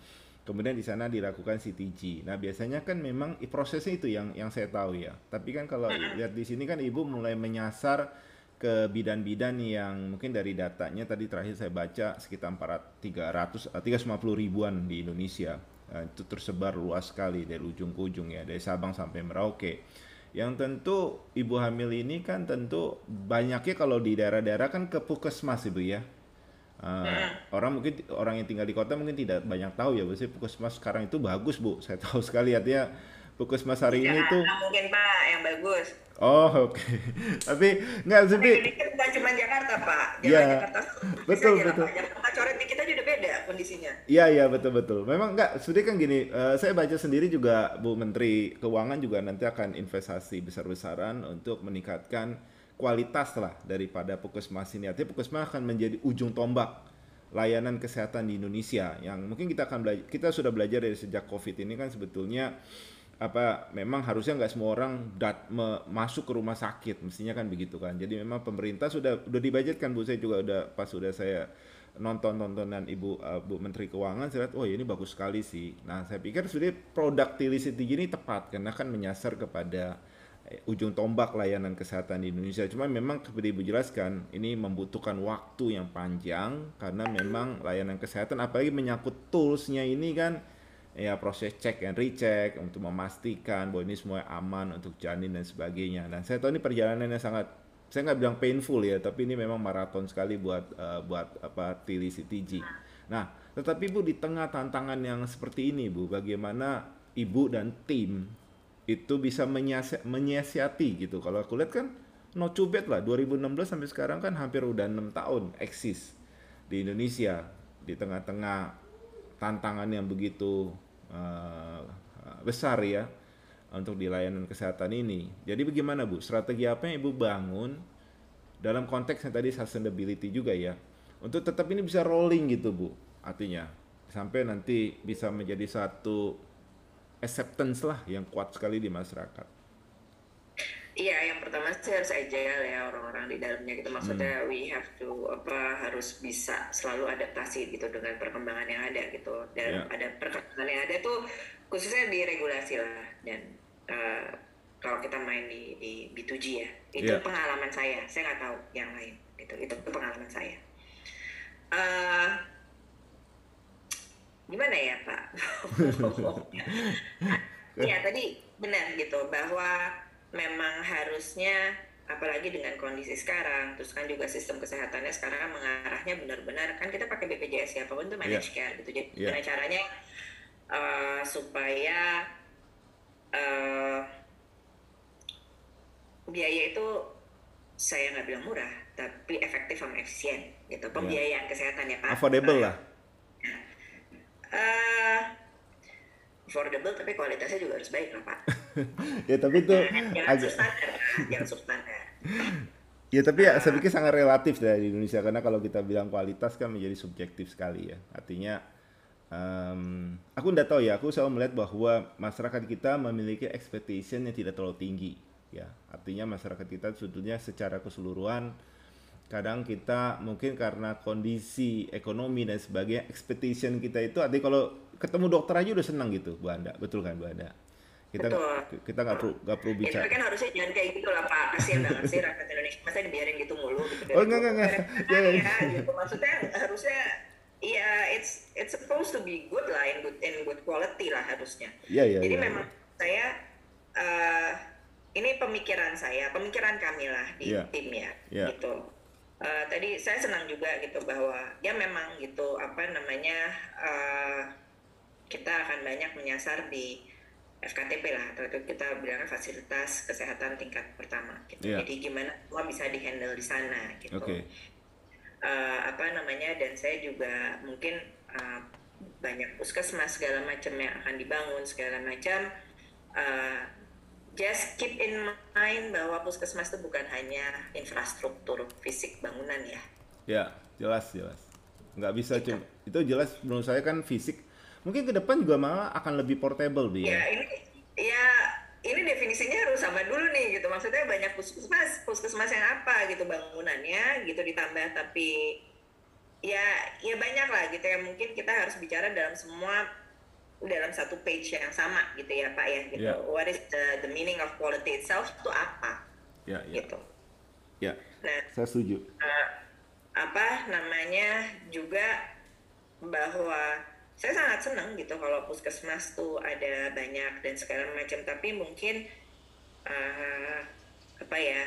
Kemudian di sana dilakukan CTG. Nah biasanya kan memang prosesnya itu yang yang saya tahu ya. Tapi kan kalau lihat di sini kan ibu mulai menyasar ke bidan-bidan yang mungkin dari datanya tadi terakhir saya baca sekitar 400 300 350 ribuan di Indonesia. Nah, itu tersebar luas sekali dari ujung ke ujung ya, dari Sabang sampai Merauke. Yang tentu ibu hamil ini kan tentu banyaknya kalau di daerah-daerah kan ke puskesmas ibu ya Uh, orang mungkin orang yang tinggal di kota mungkin tidak banyak tahu ya, Bu. puskesmas sekarang itu bagus, Bu. Saya tahu sekali artinya puskesmas hari ya, ini tuh mungkin Pak yang bagus. Oh, oke. Okay. Tapi nggak tapi ini kan bukan cuma Jakarta, Pak. Iya. Jakarta. Betul, betul. Jakarta coret kita juga beda kondisinya. Iya, iya, betul, betul. Memang nggak, sudah kan gini, uh, saya baca sendiri juga Bu Menteri Keuangan juga nanti akan investasi besar-besaran untuk meningkatkan kualitas lah daripada puskesmas ini. Artinya puskesmas akan menjadi ujung tombak layanan kesehatan di Indonesia yang mungkin kita akan belajar kita sudah belajar dari sejak covid ini kan sebetulnya apa memang harusnya nggak semua orang dat, me, masuk ke rumah sakit mestinya kan begitu kan. Jadi memang pemerintah sudah udah dibajetkan bu. Saya juga udah pas sudah saya nonton nontonan ibu uh, bu menteri keuangan saya lihat oh ini bagus sekali sih. Nah saya pikir sudah productivity ini tepat karena kan menyasar kepada Eh, ujung tombak layanan kesehatan di Indonesia. Cuma memang seperti Ibu jelaskan, ini membutuhkan waktu yang panjang karena memang layanan kesehatan apalagi menyangkut toolsnya ini kan ya proses cek and recheck untuk memastikan bahwa ini semua aman untuk janin dan sebagainya. Dan saya tahu ini perjalanannya sangat saya nggak bilang painful ya, tapi ini memang maraton sekali buat uh, buat apa Tili CTG. Nah, tetapi Bu di tengah tantangan yang seperti ini Bu, bagaimana Ibu dan tim itu bisa menyiasati gitu. Kalau aku lihat kan no bad lah 2016 sampai sekarang kan hampir udah enam tahun eksis di Indonesia di tengah-tengah tantangan yang begitu uh, besar ya untuk di layanan kesehatan ini. Jadi bagaimana Bu? Strategi apa yang Ibu bangun dalam konteks yang tadi sustainability juga ya untuk tetap ini bisa rolling gitu Bu artinya sampai nanti bisa menjadi satu acceptance lah yang kuat sekali di masyarakat. Iya, yang pertama sih harus agile ya orang-orang di dalamnya gitu. Maksudnya hmm. we have to apa harus bisa selalu adaptasi gitu dengan perkembangan yang ada gitu. Dan yeah. ada perkembangan yang ada tuh khususnya di regulasi lah dan uh, kalau kita main di, di B2G ya itu yeah. pengalaman saya. Saya nggak tahu yang lain gitu. Itu pengalaman saya. Uh, gimana ya Pak? Iya tadi benar gitu bahwa memang harusnya apalagi dengan kondisi sekarang terus kan juga sistem kesehatannya sekarang kan mengarahnya benar-benar kan kita pakai BPJS ya apa pun itu managed yeah. care gitu jadi yeah. caranya uh, supaya uh, biaya itu saya nggak bilang murah tapi efektif sama efisien gitu iya. pembiayaan yeah. kesehatan ya pak affordable lah uh, affordable tapi kualitasnya juga harus baik lah pak ya tapi itu agak ya tapi ya saya pikir sangat relatif ya di Indonesia karena kalau kita bilang kualitas kan menjadi subjektif sekali ya. Artinya um, aku tidak tahu ya aku selalu melihat bahwa masyarakat kita memiliki expectation yang tidak terlalu tinggi ya. Artinya masyarakat kita sebetulnya secara keseluruhan kadang kita mungkin karena kondisi ekonomi dan sebagainya expectation kita itu artinya kalau ketemu dokter aja udah senang gitu Bu Anda. Betul kan Bu Anda kita betul. kita nggak perlu nggak perlu bicara. Ya, kan harusnya jangan kayak gitu lah Pak. Kasihan banget sih rakyat Indonesia masa dibiarin gitu mulu gitu. Oh enggak enggak enggak. Ya, ya, ya, gitu. Maksudnya harusnya ya it's it's supposed to be good lah in good in good quality lah harusnya. Iya iya. Jadi ya, memang saya uh, ini pemikiran saya, pemikiran kami lah di ya. tim ya, ya. gitu uh, tadi saya senang juga gitu bahwa ya memang gitu apa namanya uh, kita akan banyak menyasar di FKTP lah atau itu kita bilangnya fasilitas kesehatan tingkat pertama gitu. Yeah. Jadi gimana semua bisa dihandle di sana gitu. Okay. Uh, eh, apa namanya dan saya juga mungkin uh, banyak puskesmas segala macam yang akan dibangun segala macam uh, just keep in mind bahwa puskesmas itu bukan hanya infrastruktur fisik bangunan ya. Ya, jelas jelas. Nggak bisa gitu. cuma itu jelas menurut saya kan fisik. Mungkin ke depan juga malah akan lebih portable dia. Ya ini ya ini definisinya harus sama dulu nih gitu. Maksudnya banyak puskesmas puskesmas yang apa gitu bangunannya gitu ditambah tapi ya ya banyak lah gitu ya mungkin kita harus bicara dalam semua dalam satu page yang sama gitu ya Pak ya gitu. Yeah. What is the the meaning of quality itself itu apa Ya, ya. gitu. Ya, Nah, saya setuju. eh, apa namanya juga bahwa saya sangat senang gitu kalau puskesmas tuh ada banyak dan segala macam tapi mungkin eh, apa ya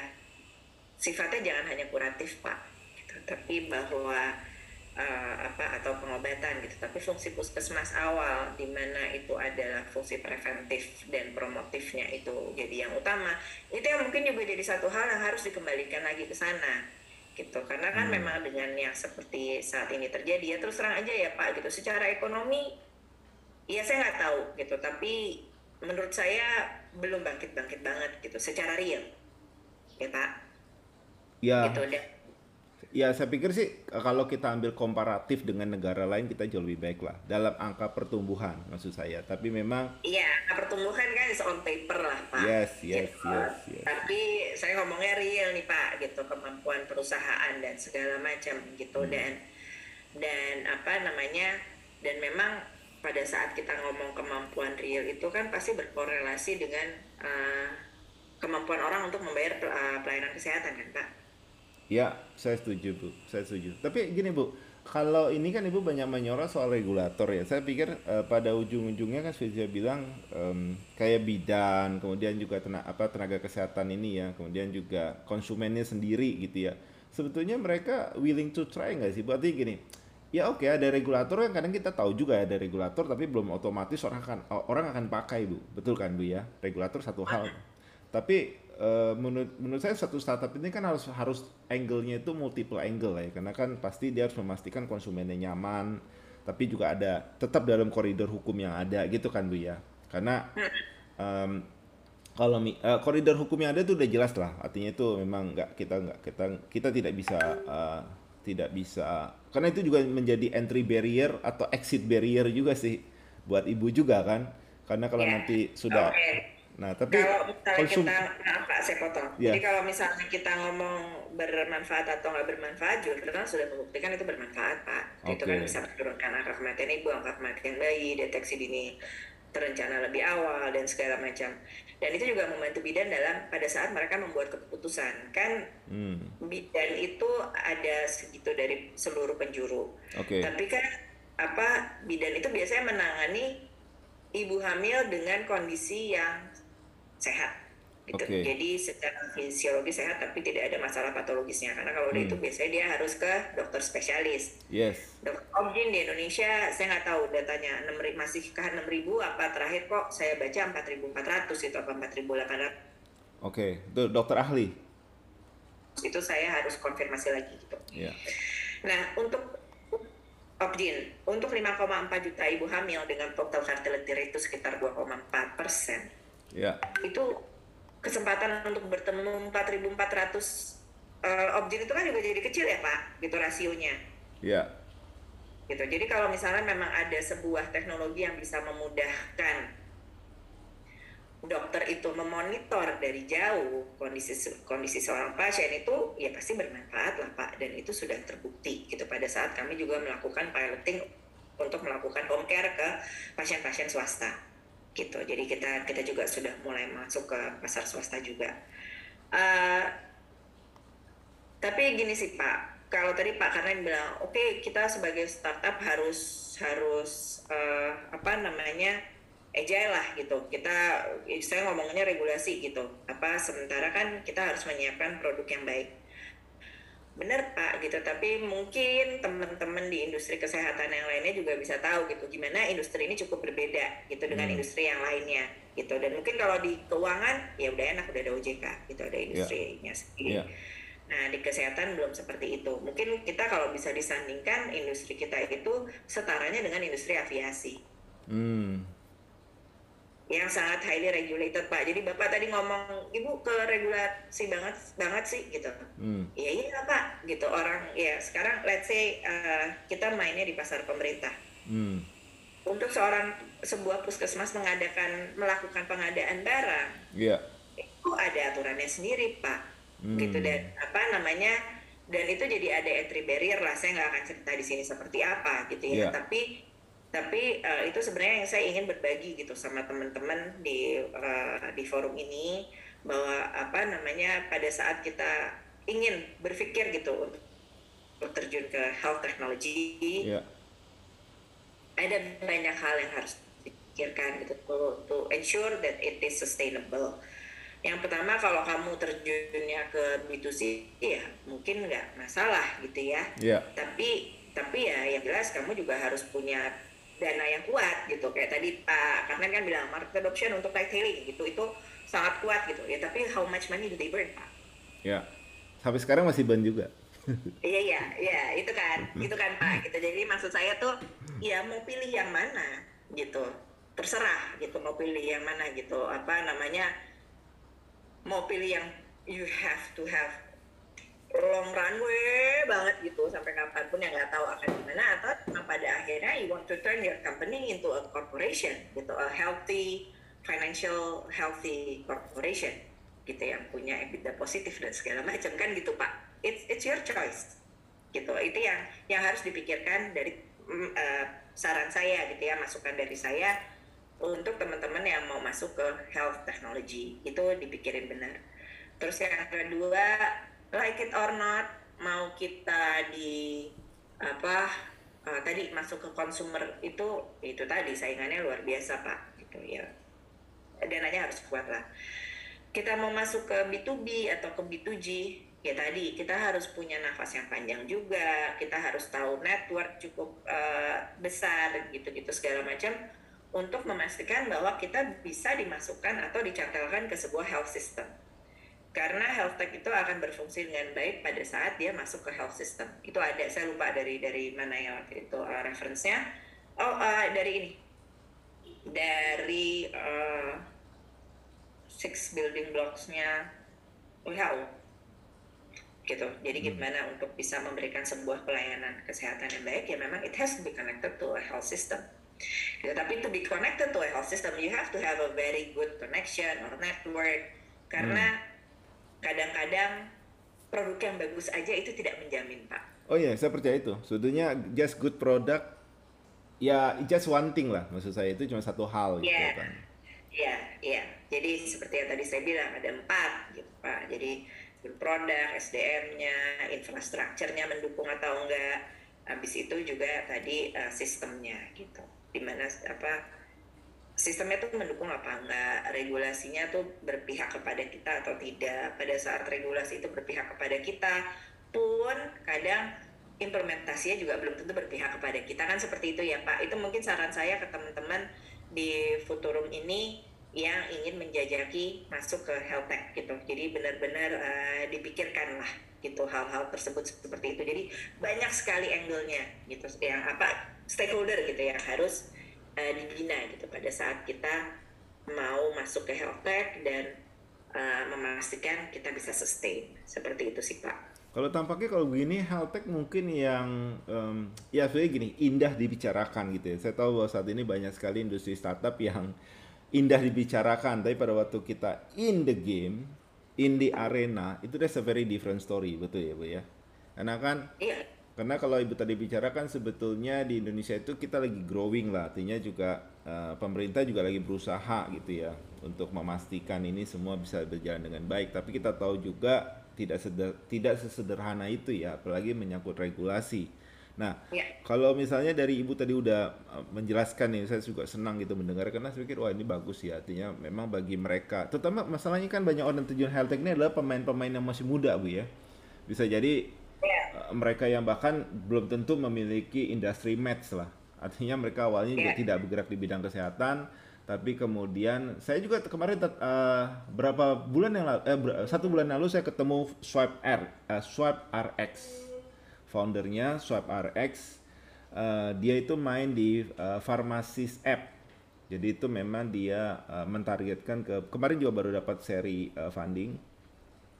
sifatnya jangan hanya kuratif pak gitu. tapi bahwa eh, apa atau pengobatan gitu. Tapi fungsi puskesmas awal di mana itu adalah fungsi preventif dan promotifnya itu jadi yang utama. Itu yang mungkin juga jadi satu hal yang harus dikembalikan lagi ke sana gitu. Karena kan memang dengan yang seperti saat ini terjadi ya terus terang aja ya pak gitu. Secara ekonomi ya saya nggak tahu gitu. Tapi menurut saya belum bangkit bangkit banget gitu. Secara real. Ya pak. Ya, gitu deh ya saya pikir sih kalau kita ambil komparatif dengan negara lain kita jauh lebih baik lah dalam angka pertumbuhan maksud saya. Tapi memang Iya, pertumbuhan kan is on paper lah Pak. Yes, yes, Gitu. yes, yes. Tapi saya ngomongnya real nih Pak, gitu kemampuan perusahaan dan segala macam gitu Hmm. dan dan apa namanya dan memang pada saat kita ngomong kemampuan real itu kan pasti berkorelasi dengan eh, kemampuan orang untuk membayar eh, pelayanan kesehatan kan Pak. Ya, saya setuju Bu, saya setuju. Tapi gini Bu, kalau ini kan Ibu banyak menyorot soal regulator ya. Saya pikir eh, pada ujung-ujungnya kan saya bilang em, kayak bidan, kemudian juga tenaga, apa tenaga kesehatan ini ya, kemudian juga konsumennya sendiri gitu ya. Sebetulnya mereka willing to try nggak sih? Berarti gini, ya oke ada regulator yang kadang kita tahu juga ada regulator tapi belum otomatis orang akan orang akan pakai Bu. Betul kan Bu ya? Regulator satu hal. Tapi eh, menurut menurut saya satu startup ini kan harus harus angle-nya itu multiple angle lah ya karena kan pasti dia harus memastikan konsumennya nyaman tapi juga ada tetap dalam koridor hukum yang ada gitu kan Bu ya. Karena em, kalau eh, koridor hukum yang ada itu udah jelas lah artinya itu memang nggak kita nggak kita kita tidak bisa eh, tidak bisa karena itu juga menjadi entry barrier atau exit barrier juga sih buat ibu juga kan karena kalau Ya, nanti sudah oke. Nah tapi kalau misalnya konsum kita maaf Pak saya potong. Ya. Jadi kalau misalnya kita ngomong bermanfaat atau nggak bermanfaat, juga kan sudah membuktikan itu bermanfaat Pak. Itu kan bisa menurunkan angka kematian ibu, angka kematian bayi, deteksi dini terencana lebih awal dan segala macam. Dan itu juga membantu bidan dalam pada saat mereka membuat keputusan. Kan hmm, bidan itu ada segitu dari seluruh penjuru. oke Tapi kan apa bidan itu biasanya menangani ibu hamil dengan kondisi yang sehat. Gitu. Oke. Jadi secara fisiologi sehat tapi tidak ada masalah patologisnya. Karena kalau udah Hmm. itu biasanya dia harus ke dokter spesialis. yes Dokter Obgyn di Indonesia saya nggak tahu datanya 6 ri- masih ke 6000 apa terakhir kok saya baca 4400 itu apa 4800 oke itu dokter ahli itu saya harus konfirmasi lagi gitu. ya Nah, untuk Obgyn, untuk 5,4 juta ibu hamil dengan total fertility rate itu sekitar 2,4 persen, ya itu kesempatan untuk bertemu 4.400 uh, Obgyn itu kan juga jadi kecil ya Pak, gitu rasionya. ya Gitu. Jadi kalau misalnya memang ada sebuah teknologi yang bisa memudahkan dokter itu memonitor dari jauh kondisi kondisi seorang pasien itu ya pasti bermanfaat lah Pak. Dan itu sudah terbukti gitu. Pada saat kami juga melakukan piloting untuk melakukan home care ke pasien-pasien swasta gitu. Jadi kita kita juga sudah mulai masuk ke pasar swasta juga. Eh, tapi gini sih Pak. Kalau tadi Pak karena bilang oke kita sebagai startup harus harus eh, apa namanya agile lah gitu. Kita saya ngomongnya regulasi gitu. Apa sementara kan kita harus menyiapkan produk yang baik benar pak gitu. Tapi mungkin teman-teman di industri kesehatan yang lainnya juga bisa tahu gitu gimana industri ini cukup berbeda gitu dengan Hmm. industri yang lainnya gitu. Dan mungkin kalau di keuangan ya udah enak udah ada OJK gitu ada industrinya sendiri. Ya. Nah, di kesehatan belum seperti itu. Mungkin kita kalau bisa disandingkan industri kita itu setaranya dengan industri aviasi. Hmm yang sangat highly regulated, Pak. Jadi Bapak tadi ngomong, Ibu ke regulasi banget banget sih gitu. hmm Iya iya Pak, gitu orang ya sekarang let's say uh, kita mainnya di pasar pemerintah. hmm Untuk seorang sebuah puskesmas mengadakan melakukan pengadaan barang ya itu ada aturannya sendiri Pak. Hmm. gitu dan apa namanya dan itu jadi ada entry barrier lah saya nggak akan cerita di sini seperti apa gitu ya Iya. tapi tapi uh, itu sebenarnya yang saya ingin berbagi gitu sama teman-teman di uh, di forum ini bahwa apa namanya pada saat kita ingin berpikir gitu untuk terjun ke health technology yeah. ada banyak hal yang harus dipikirkan gitu to, to ensure that it is sustainable yang pertama kalau kamu terjunnya ke B2C ya mungkin nggak masalah gitu ya yeah. tapi tapi ya yang jelas kamu juga harus punya dana yang kuat gitu kayak tadi Pak Karmen kan bilang market adoption untuk ride hailing gitu itu sangat kuat gitu ya tapi how much money do they burn Pak? Ya sampai sekarang masih burn juga. iya iya iya itu kan itu kan Pak gitu jadi maksud saya tuh ya mau pilih yang mana gitu terserah gitu mau pilih yang mana gitu apa namanya mau pilih yang you have to have long runway banget gitu sampai kapan pun yang nggak tahu akan gimana atau pada akhirnya you want to turn your company into a corporation gitu a healthy financial healthy corporation gitu yang punya EBITDA positif dan segala macam. Kan gitu pak. It's it's your choice gitu. Itu yang yang harus dipikirkan dari uh, saran saya gitu ya masukan dari saya untuk teman-teman yang mau masuk ke health technology. Itu dipikirin benar. Terus yang kedua like it or not mau kita di apa uh, tadi masuk ke consumer itu itu tadi saingannya luar biasa pak gitu ya. Dananya harus kuat lah. Kita mau masuk ke B2B atau ke B2G ya tadi kita harus punya nafas yang panjang juga kita harus tahu network cukup uh, besar gitu-gitu segala macam untuk memastikan bahwa kita bisa dimasukkan atau dicantelkan ke sebuah health system karena health tech itu akan berfungsi dengan baik pada saat dia masuk ke health system. Itu ada saya lupa dari dari mana ya waktu itu uh, reference-nya. Oh uh, dari ini. Dari uh, six building blocks-nya WHO gitu. Jadi hmm. gimana untuk bisa memberikan sebuah pelayanan kesehatan yang baik ya memang it has to be connected to a health system. Gitu. tapi to be connected to a health system you have to have a very good connection or network. Karena hmm kadang-kadang produk yang bagus aja itu tidak menjamin pak oh iya saya percaya itu sebetulnya just good product ya just one thing lah maksud saya itu cuma satu hal gitu yeah. kan Iya, iya. Jadi seperti yang tadi saya bilang ada empat gitu Pak. Jadi produk, SDM-nya, infrastrukturnya mendukung atau enggak. Habis itu juga tadi uh, sistemnya gitu. Di mana apa sistemnya tuh mendukung apa enggak, regulasinya tuh berpihak kepada kita atau tidak. Pada saat regulasi itu berpihak kepada kita pun kadang implementasinya juga belum tentu berpihak kepada kita kan seperti itu ya Pak. Itu mungkin saran saya ke teman-teman di Futurum ini yang ingin menjajaki masuk ke health tech gitu. Jadi benar-benar uh, dipikirkan lah gitu hal-hal tersebut seperti itu. Jadi banyak sekali angle-nya gitu yang apa stakeholder gitu yang harus uh, dibina gitu pada saat kita mau masuk ke health tech dan uh, memastikan kita bisa sustain seperti itu sih pak. Kalau tampaknya kalau begini health tech mungkin yang um, ya sebenarnya gini indah dibicarakan gitu ya. Saya tahu bahwa saat ini banyak sekali industri startup yang indah dibicarakan, tapi pada waktu kita in the game, in the arena itu that's a very different story betul ya bu ya. Karena kan iya karena kalau ibu tadi bicarakan sebetulnya di Indonesia itu kita lagi growing lah, artinya juga uh, pemerintah juga lagi berusaha gitu ya untuk memastikan ini semua bisa berjalan dengan baik. Tapi kita tahu juga tidak seder, tidak sesederhana itu ya, apalagi menyangkut regulasi. Nah, ya. kalau misalnya dari ibu tadi udah eh, menjelaskan nih, saya juga senang gitu mendengar karena saya pikir wah ini bagus ya, artinya memang bagi mereka, terutama masalahnya kan banyak orang terjun health tech ini adalah pemain-pemain yang masih muda bu ya, bisa jadi. Mereka yang bahkan belum tentu memiliki industri match lah. Artinya mereka awalnya yeah. juga tidak bergerak di bidang kesehatan, tapi kemudian saya juga kemarin uh, berapa bulan yang lalu, eh, satu bulan lalu saya ketemu Swipe R, uh, Swipe RX, foundernya Swipe RX. Uh, dia itu main di uh, Pharmacies app. Jadi itu memang dia uh, mentargetkan ke kemarin juga baru dapat seri uh, funding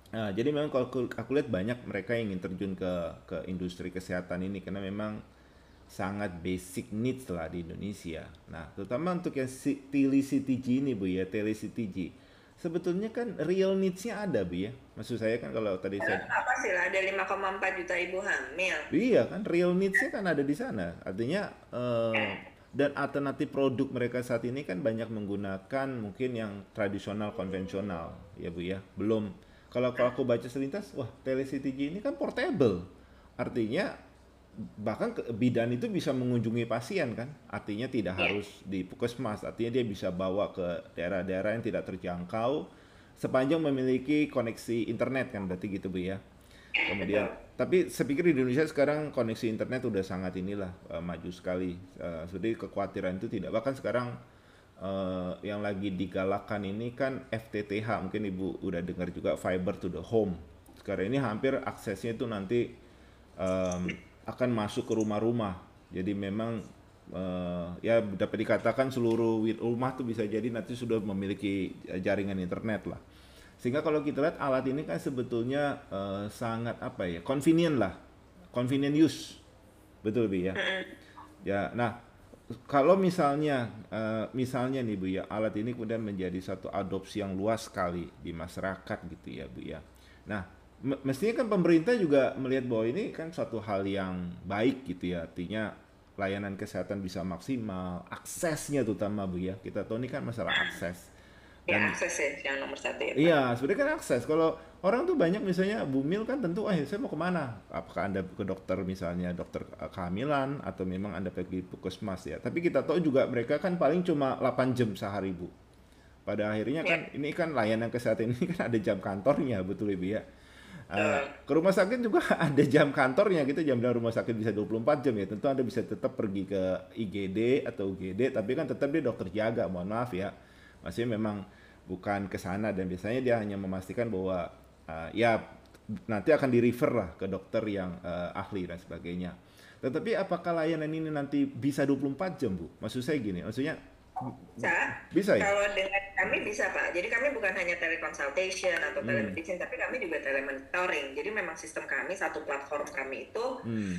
Nah, jadi memang kalau aku, aku lihat banyak mereka yang ingin terjun ke ke industri kesehatan ini karena memang sangat basic needs lah di Indonesia. Nah, terutama untuk yang TLCTG ini Bu ya, TLCTG. Sebetulnya kan real needs-nya ada Bu ya. Maksud saya kan kalau tadi saya apa sih lah ada 5,4 juta ibu hamil. Iya kan real needs-nya kan ada di sana. Artinya uh, dan alternatif produk mereka saat ini kan banyak menggunakan mungkin yang tradisional konvensional ya Bu ya. Belum kalau kalau aku baca selintas, wah telectg ini kan portable. Artinya bahkan ke, bidan itu bisa mengunjungi pasien kan? Artinya tidak yeah. harus di puskesmas. Artinya dia bisa bawa ke daerah-daerah yang tidak terjangkau sepanjang memiliki koneksi internet kan? Berarti gitu bu ya. Kemudian tapi saya pikir di Indonesia sekarang koneksi internet udah sangat inilah uh, maju sekali. Uh, jadi kekhawatiran itu tidak. Bahkan sekarang uh, yang lagi digalakkan ini kan FTTH mungkin ibu udah dengar juga fiber to the home sekarang ini hampir aksesnya itu nanti um, akan masuk ke rumah-rumah. Jadi memang uh, ya dapat dikatakan seluruh rumah tuh bisa jadi nanti sudah memiliki jaringan internet lah. Sehingga kalau kita lihat alat ini kan sebetulnya uh, sangat apa ya, convenient lah, convenient use, betul bi ya. Ya, nah kalau misalnya uh, misalnya nih bu ya alat ini kemudian menjadi satu adopsi yang luas sekali di masyarakat gitu ya bu ya. Nah mestinya kan pemerintah juga melihat bahwa ini kan suatu hal yang baik gitu ya. Artinya layanan kesehatan bisa maksimal aksesnya terutama bu ya. Kita tahu ini kan masalah akses Dan, ya akses ya yang nomor satu ya. Iya sebenarnya kan akses. Kalau orang tuh banyak misalnya bumil kan tentu ah saya mau ke mana? Apakah anda ke dokter misalnya dokter kehamilan? Atau memang anda pergi puskesmas ya? Tapi kita tahu juga mereka kan paling cuma 8 jam sehari bu. Pada akhirnya kan ya. ini kan layanan kesehatan ini kan ada jam kantornya betul ibu ya? Uh, ke rumah sakit juga ada jam kantornya gitu jam dari rumah sakit bisa 24 jam ya. Tentu anda bisa tetap pergi ke IGD atau UGD tapi kan tetap dia dokter jaga mohon maaf ya. Masih memang bukan ke sana dan biasanya dia hanya memastikan bahwa uh, ya nanti akan di refer lah ke dokter yang uh, ahli dan sebagainya tetapi apakah layanan ini nanti bisa 24 jam Bu maksud saya gini maksudnya bisa. Bisa ya? Kalau dengan kami bisa Pak. Jadi kami bukan hanya teleconsultation atau hmm. telemedicine, tapi kami juga telemonitoring. Jadi memang sistem kami satu platform kami itu hmm.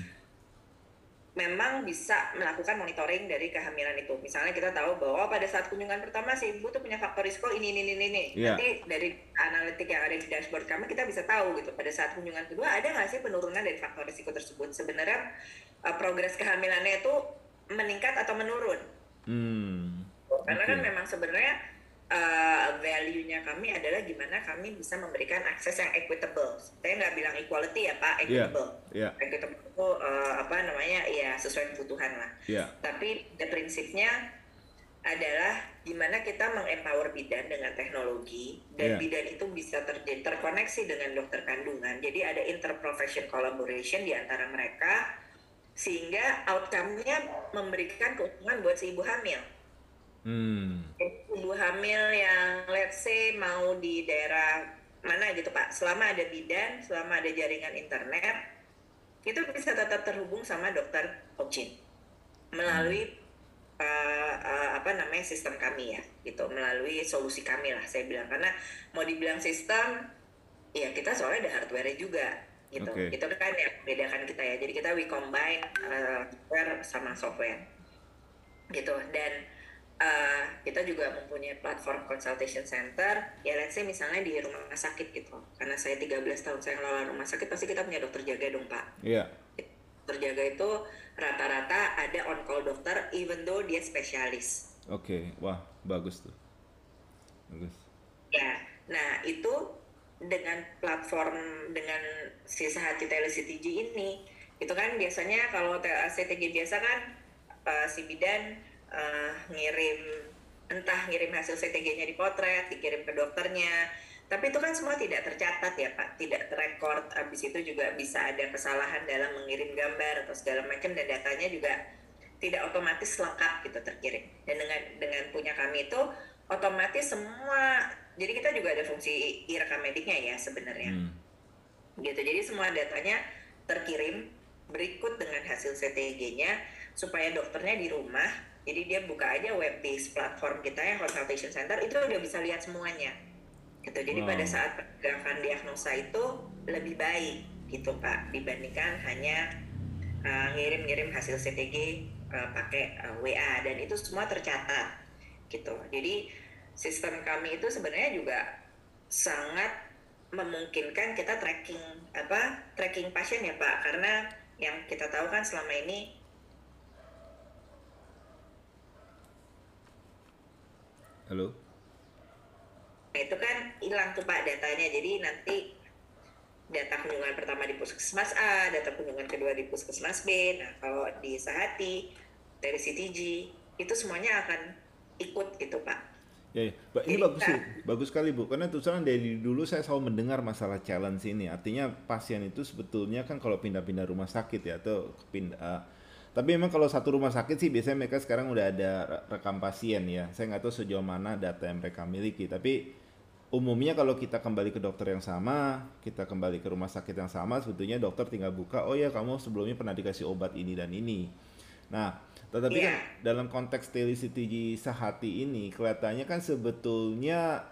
Memang bisa melakukan monitoring dari kehamilan itu. Misalnya kita tahu bahwa pada saat kunjungan pertama si ibu tuh punya faktor risiko ini ini ini ini. Yeah. Nanti dari analitik yang ada di dashboard kami kita bisa tahu gitu. Pada saat kunjungan kedua ada nggak sih penurunan dari faktor risiko tersebut? Sebenarnya uh, progres kehamilannya itu meningkat atau menurun? Hmm karena okay. kan memang sebenarnya uh, value-nya kami adalah gimana kami bisa memberikan akses yang equitable. Saya nggak bilang equality ya Pak, iya, equitable. Yeah. Yeah. Equitable itu uh, apa namanya ya sesuai kebutuhan lah. Yeah. Tapi the prinsipnya adalah gimana kita mengempower bidan dengan teknologi dan yeah. bidan itu bisa terjadi terkoneksi dengan dokter kandungan. Jadi ada interprofession collaboration di antara mereka sehingga outcome-nya memberikan keuntungan buat si ibu hamil. Hmm. Ibu hamil yang let's say mau di daerah mana gitu Pak, selama ada bidan, selama ada jaringan internet, itu bisa tetap terhubung sama dokter Opcin melalui hmm. uh, uh, apa namanya sistem kami ya, gitu. Melalui solusi kami lah saya bilang. Karena mau dibilang sistem, ya kita soalnya ada hardware juga gitu, okay. itu kan yang bedakan kita ya, jadi kita we combine uh, hardware sama software gitu. Dan uh, kita juga mempunyai platform consultation center. Ya let's say misalnya di rumah sakit gitu. Karena saya 13 tahun saya ngelola rumah sakit pasti kita punya dokter jaga dong pak. Iya. Yeah. dokter jaga itu rata-rata ada on call dokter even though dia spesialis. Oke okay. wah bagus tuh. Bagus. Ya nah itu dengan platform dengan sisa hati telectg ini itu kan biasanya kalau CTG biasa kan uh, si bidan uh, ngirim entah ngirim hasil CTG-nya di potret, dikirim ke dokternya. Tapi itu kan semua tidak tercatat ya Pak, tidak terrekord. Habis itu juga bisa ada kesalahan dalam mengirim gambar atau segala macam dan datanya juga tidak otomatis lengkap gitu terkirim. Dan dengan dengan punya kami itu otomatis semua jadi kita juga ada fungsi e-rekam mediknya ya sebenarnya. Hmm. Gitu. Jadi semua datanya terkirim berikut dengan hasil CTG-nya supaya dokternya di rumah jadi dia buka aja web based platform kita yang consultation center itu udah bisa lihat semuanya. Gitu. Jadi wow. pada saat penegakan diagnosa itu lebih baik gitu Pak dibandingkan hanya uh, ngirim-ngirim hasil CTG uh, pakai uh, WA dan itu semua tercatat gitu. Jadi sistem kami itu sebenarnya juga sangat memungkinkan kita tracking apa tracking pasien ya Pak karena yang kita tahu kan selama ini Halo. Nah, itu kan hilang tuh Pak datanya. Jadi nanti data kunjungan pertama di puskesmas A, data kunjungan kedua di puskesmas B. Nah, kalau di Sahati dari CTG itu semuanya akan ikut gitu Pak. Ya, ya. ini Jadi, bagus sih, bagus sekali Bu. Karena terus dari dulu saya selalu mendengar masalah challenge ini. Artinya pasien itu sebetulnya kan kalau pindah-pindah rumah sakit ya atau pindah. Tapi memang kalau satu rumah sakit sih biasanya mereka sekarang udah ada re- rekam pasien ya. Saya nggak tahu sejauh mana data yang mereka miliki. Tapi umumnya kalau kita kembali ke dokter yang sama, kita kembali ke rumah sakit yang sama, sebetulnya dokter tinggal buka, oh ya kamu sebelumnya pernah dikasih obat ini dan ini. Nah, tetapi Iya. kan dalam konteks telisiti sehati ini kelihatannya kan sebetulnya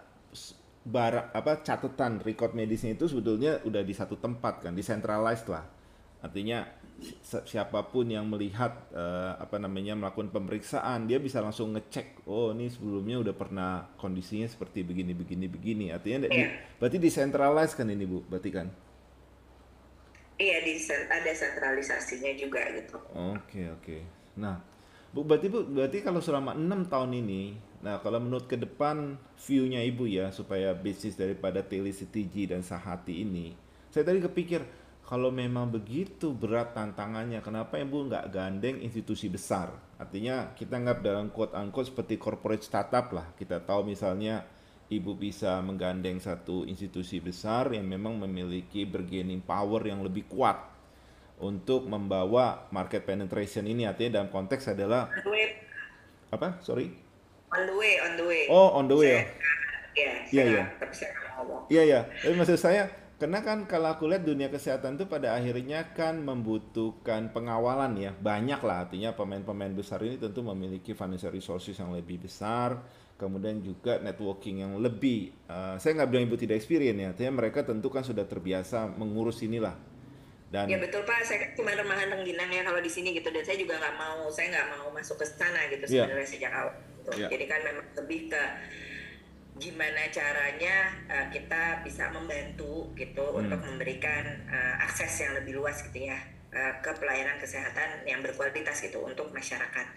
barang apa catatan record medisnya itu sebetulnya udah di satu tempat kan, decentralized lah. Artinya si- siapa pun yang melihat eh, apa namanya melakukan pemeriksaan dia bisa langsung ngecek oh ini sebelumnya udah pernah kondisinya seperti begini begini begini artinya di- Iya. berarti decentralized kan ini bu berarti kan Iya, di, ada sentralisasinya juga gitu. Oke oke. Nah, Bu berarti Bu berarti kalau selama enam tahun ini, nah kalau menurut ke depan view-nya Ibu ya supaya bisnis daripada CTG dan Sahati ini, saya tadi kepikir kalau memang begitu berat tantangannya, kenapa Ibu nggak gandeng institusi besar? Artinya kita nggak dalam quote unquote seperti corporate startup lah. Kita tahu misalnya Ibu bisa menggandeng satu institusi besar yang memang memiliki bargaining power yang lebih kuat untuk membawa market penetration ini artinya dalam konteks adalah On the way, apa sorry on the way, on the way. oh on the way ya Saya- Iya, Iya, iya. Tapi saya nggak ngomong. iya ya tapi maksud saya karena kan kalau aku lihat dunia kesehatan itu pada akhirnya kan membutuhkan pengawalan ya banyak lah artinya pemain-pemain besar ini tentu memiliki financial resources yang lebih besar kemudian juga networking yang lebih eh, saya nggak bilang ibu tidak experience ya artinya mereka tentu kan sudah terbiasa mengurus inilah dan Ya betul Pak, saya kan cuma remahan rengginang ya kalau di sini gitu dan saya juga nggak mau, saya nggak mau masuk ke sana gitu Iya. sebenarnya sejak awal. Gitu. Iya. Jadi kan memang lebih ke gimana caranya uh, kita bisa membantu gitu Hmm. untuk memberikan uh, akses yang lebih luas gitu ya uh, ke pelayanan kesehatan yang berkualitas gitu untuk masyarakat.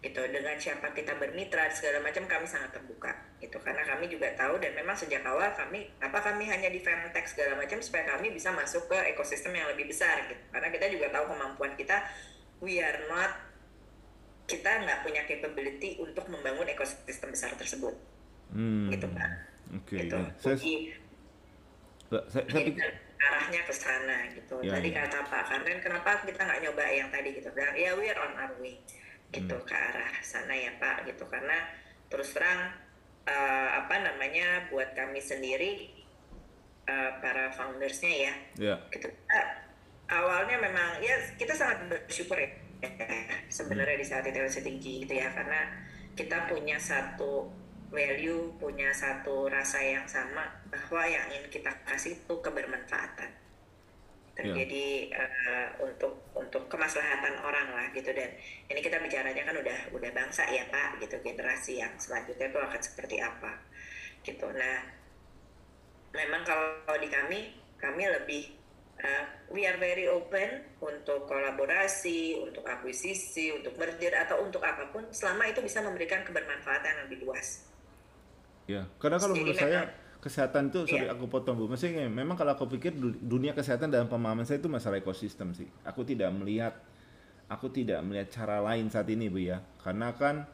Gitu dengan siapa kita bermitra segala macam kami sangat terbuka gitu. Karena kami juga tahu dan memang sejak awal kami apa kami hanya di Femtech segala macam supaya kami bisa masuk ke ekosistem yang lebih besar gitu. Karena kita juga tahu kemampuan kita we are not kita nggak punya capability untuk membangun ekosistem besar tersebut hmm, gitu kan oke gitu ya. saya, Jadi, saya, saya jadi pikir arahnya ke sana gitu. Ya, tadi ya. kata Pak Karmen, kenapa kita nggak nyoba yang tadi gitu? Bilang, ya we are on our way gitu Hmm. ke arah sana ya Pak gitu. Karena terus terang eh, apa namanya buat kami sendiri eh, para foundersnya ya, ya gitu. Awalnya memang ya kita sangat bersyukur ya sebenarnya di saat itu setinggi gitu ya karena kita punya satu value punya satu rasa yang sama bahwa yang ingin kita kasih itu kebermanfaatan. Terjadi eh, untuk untuk kemaslahatan orang lah gitu. Dan ini kita bicaranya kan udah udah bangsa ya pak gitu. Generasi yang selanjutnya itu akan seperti apa gitu. Nah memang kalau di kami kami lebih uh, we are very open untuk kolaborasi, untuk akuisisi, untuk merger atau untuk apa pun selama itu bisa memberikan kebermanfaatan yang lebih luas. Ya, karena kalau menurut saya kesehatan itu, sorry Iya. aku potong bu, maksudnya memang kalau aku pikir du- dunia kesehatan dalam pemahaman saya itu masalah ekosistem sih. Aku tidak melihat, aku tidak melihat cara lain saat ini bu ya, karena kan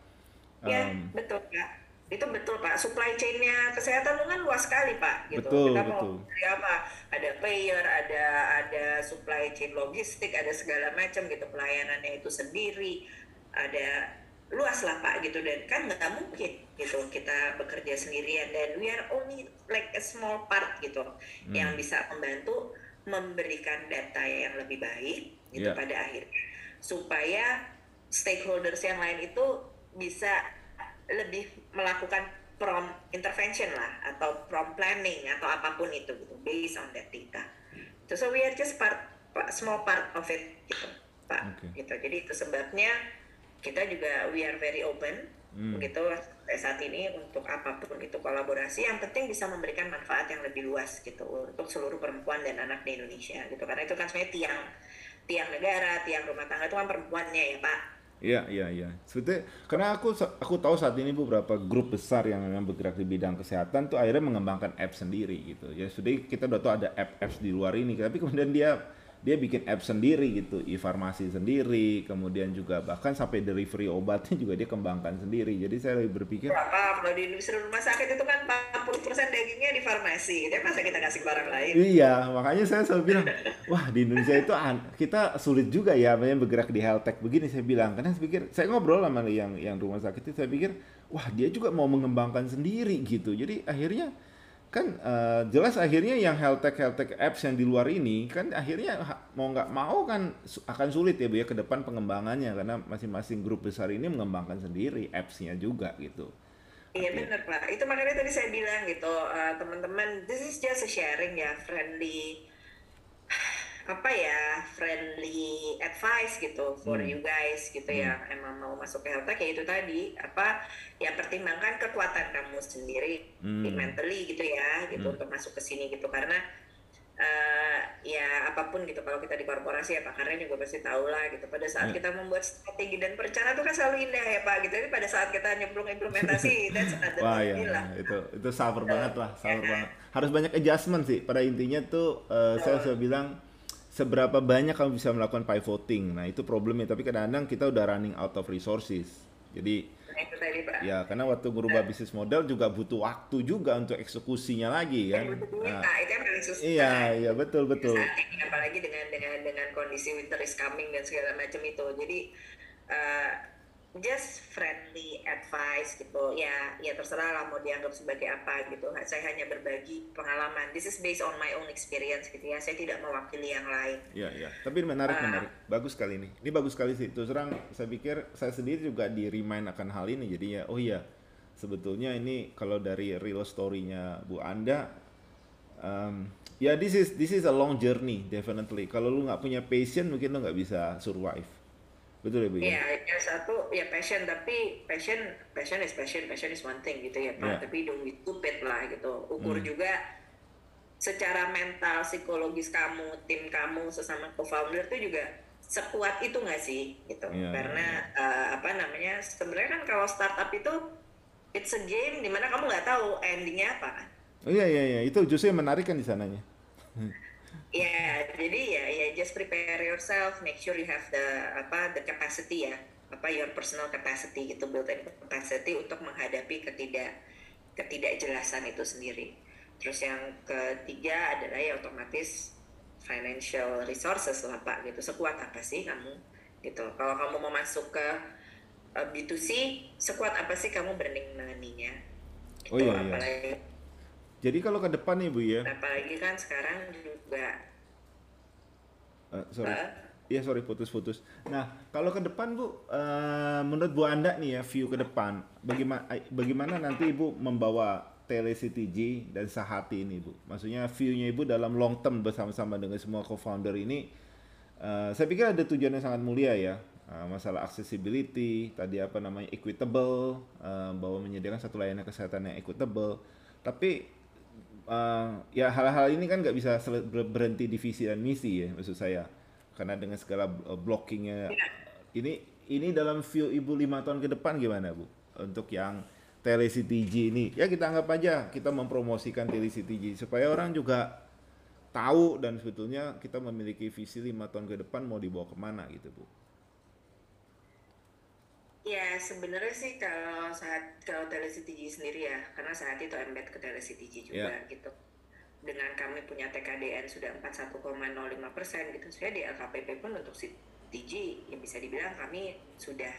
Ya, em, betul Pak. Itu betul Pak. Supply chain-nya kesehatan itu kan luas sekali Pak. Gitu. Betul, Kita betul. mau dari apa? Ada payer, ada ada supply chain logistik, ada segala macam gitu pelayanannya itu sendiri. Ada luas lah Pak gitu dan kan nggak mungkin gitu kita bekerja sendirian dan we are only like a small part gitu yang bisa membantu memberikan data yang lebih baik gitu Yeah. pada akhirnya supaya stakeholders yang lain itu bisa lebih melakukan prom intervention lah atau prom planning atau apa pun itu gitu based on that data. So, so we are just part small part of it gitu pak Oke. gitu. Jadi itu sebabnya kita juga we are very open Hmm. gitu saat ini untuk apa pun itu kolaborasi yang penting bisa memberikan manfaat yang lebih luas gitu untuk seluruh perempuan dan anak di Indonesia gitu karena itu kan sebenarnya tiang tiang negara tiang rumah tangga itu kan perempuannya ya pak Iya, iya, iya. Sebetulnya karena aku aku tahu saat ini beberapa grup besar yang memang bergerak di bidang kesehatan tuh akhirnya mengembangkan app sendiri gitu. Ya sudah kita udah tahu ada app-apps di luar ini, tapi kemudian dia dia bikin app sendiri gitu, e-farmasi sendiri, kemudian juga bahkan sampai delivery obatnya juga dia kembangkan sendiri. Jadi saya lebih berpikir Berapa kalau di industri rumah sakit itu kan 40% dagingnya di farmasi, jadi masa kita kasih barang lain? Iya, makanya saya selalu bilang, wah di Indonesia itu kita sulit juga ya, bergerak di health tech begini saya bilang. Karena saya pikir, saya ngobrol sama yang yang rumah sakit itu, saya pikir, wah dia juga mau mengembangkan sendiri gitu. Jadi akhirnya kan uh, jelas akhirnya yang health tech health tech apps yang di luar ini kan akhirnya mau nggak mau kan akan sulit ya bu ya ke depan pengembangannya. Karena masing-masing grup besar ini mengembangkan sendiri appsnya juga gitu. Iya benar pak, itu makanya tadi saya bilang gitu uh, teman-teman, this is just a sharing ya friendly apa ya friendly advice gitu for hmm. you guys gitu ya. hmm. ya emang mau masuk ke health tech ya itu tadi apa ya pertimbangkan kekuatan kamu sendiri hmm. mentally gitu ya gitu hmm. untuk masuk ke sini gitu karena uh, ya apa pun gitu kalau kita di korporasi ya pakarnya juga pasti tahu lah gitu pada saat hmm. kita membuat strategi dan perencanaan itu kan selalu indah ya pak gitu jadi pada saat kita nyemplung implementasi that's Wah, ya, lah. itu itu sabar banget lah sabar ya. banget harus banyak adjustment sih pada intinya tuh uh, saya sudah bilang seberapa banyak kamu bisa melakukan pivoting. Nah, itu problemnya. Tapi kadang-kadang kita udah running out of resources. Jadi Ya, karena waktu merubah nah. bisnis model juga butuh waktu juga untuk eksekusinya lagi kan. Nah, nah, itu yang paling susah. Iya, iya betul betul. Saat ini apalagi dengan dengan dengan kondisi winter is coming dan segala macam itu. Jadi uh, just friendly advice gitu. Ya ya terserah lah mau dianggap sebagai apa gitu. Saya hanya berbagi pengalaman. This is based on my own experience gitu ya. Saya tidak mewakili yang lain. Ya ya. Tapi menarik uh, menarik. Bagus sekali ini. Ini bagus sekali sih. Terus terang saya pikir saya sendiri juga di remind akan hal ini. Jadi ya oh iya sebetulnya ini kalau dari real story-nya Bu Anda um, ya yeah, this is this is a long journey definitely. Kalau lu nggak punya passion mungkin lu nggak bisa survive Betul ya Bu? Ya? Iya, yang satu ya passion tapi passion passion is passion, passion is one thing gitu ya Pak. Yeah. Tapi don't be stupid lah gitu. Ukur hmm. juga secara mental, psikologis kamu, tim kamu sesama co-founder itu juga sekuat itu nggak sih gitu. Yeah, Karena. Uh, apa namanya sebenarnya kan kalau startup itu it's a game di mana kamu nggak tahu endingnya apa kan. Oh iya iya iya itu justru yang menarik kan di sananya. ya jadi ya ya just prepare yourself make sure you have the apa the capacity ya apa your personal capacity gitu build in capacity untuk menghadapi ketidak ketidakjelasan itu sendiri. Terus yang ketiga adalah ya otomatis financial resources lah pak gitu. Sekuat apa sih kamu gitu. Kalau kamu mau masuk ke uh, eh, B2C sekuat apa sih kamu branding money-nya? Gitu, oh iya, iya. apalagi jadi kalau ke depan nih Bu ya. Apalagi kan sekarang juga. Uh, sorry. Uh, Iya sorry putus-putus. Nah kalau ke depan bu, uh, menurut bu anda nih ya view ke depan, bagaimana bagaimana nanti ibu membawa TeleCTG dan Sahati ini bu? Maksudnya viewnya ibu dalam long term bersama-sama dengan semua co-founder ini, uh, saya pikir ada tujuan yang sangat mulia ya. Uh, masalah accessibility, tadi apa namanya equitable, uh, bahwa menyediakan satu layanan kesehatan yang equitable. Tapi uh, ya hal-hal ini kan nggak bisa berhenti di visi dan misi ya maksud saya. Karena dengan segala eh, blockingnya ya. ini ini dalam view ibu lima tahun ke depan gimana bu? Untuk yang telectg ini. Ya kita anggap aja kita mempromosikan telectg supaya orang juga tahu dan sebetulnya kita memiliki visi lima tahun ke depan mau dibawa ke mana gitu bu Ya sebenarnya sih kalau saat kalau telectg sendiri ya, karena saat itu embed ke telectg juga yeah. gitu. Dengan kami punya TKDN sudah 41,05 persen gitu, saya di LKPP pun untuk CTG yang bisa dibilang kami sudah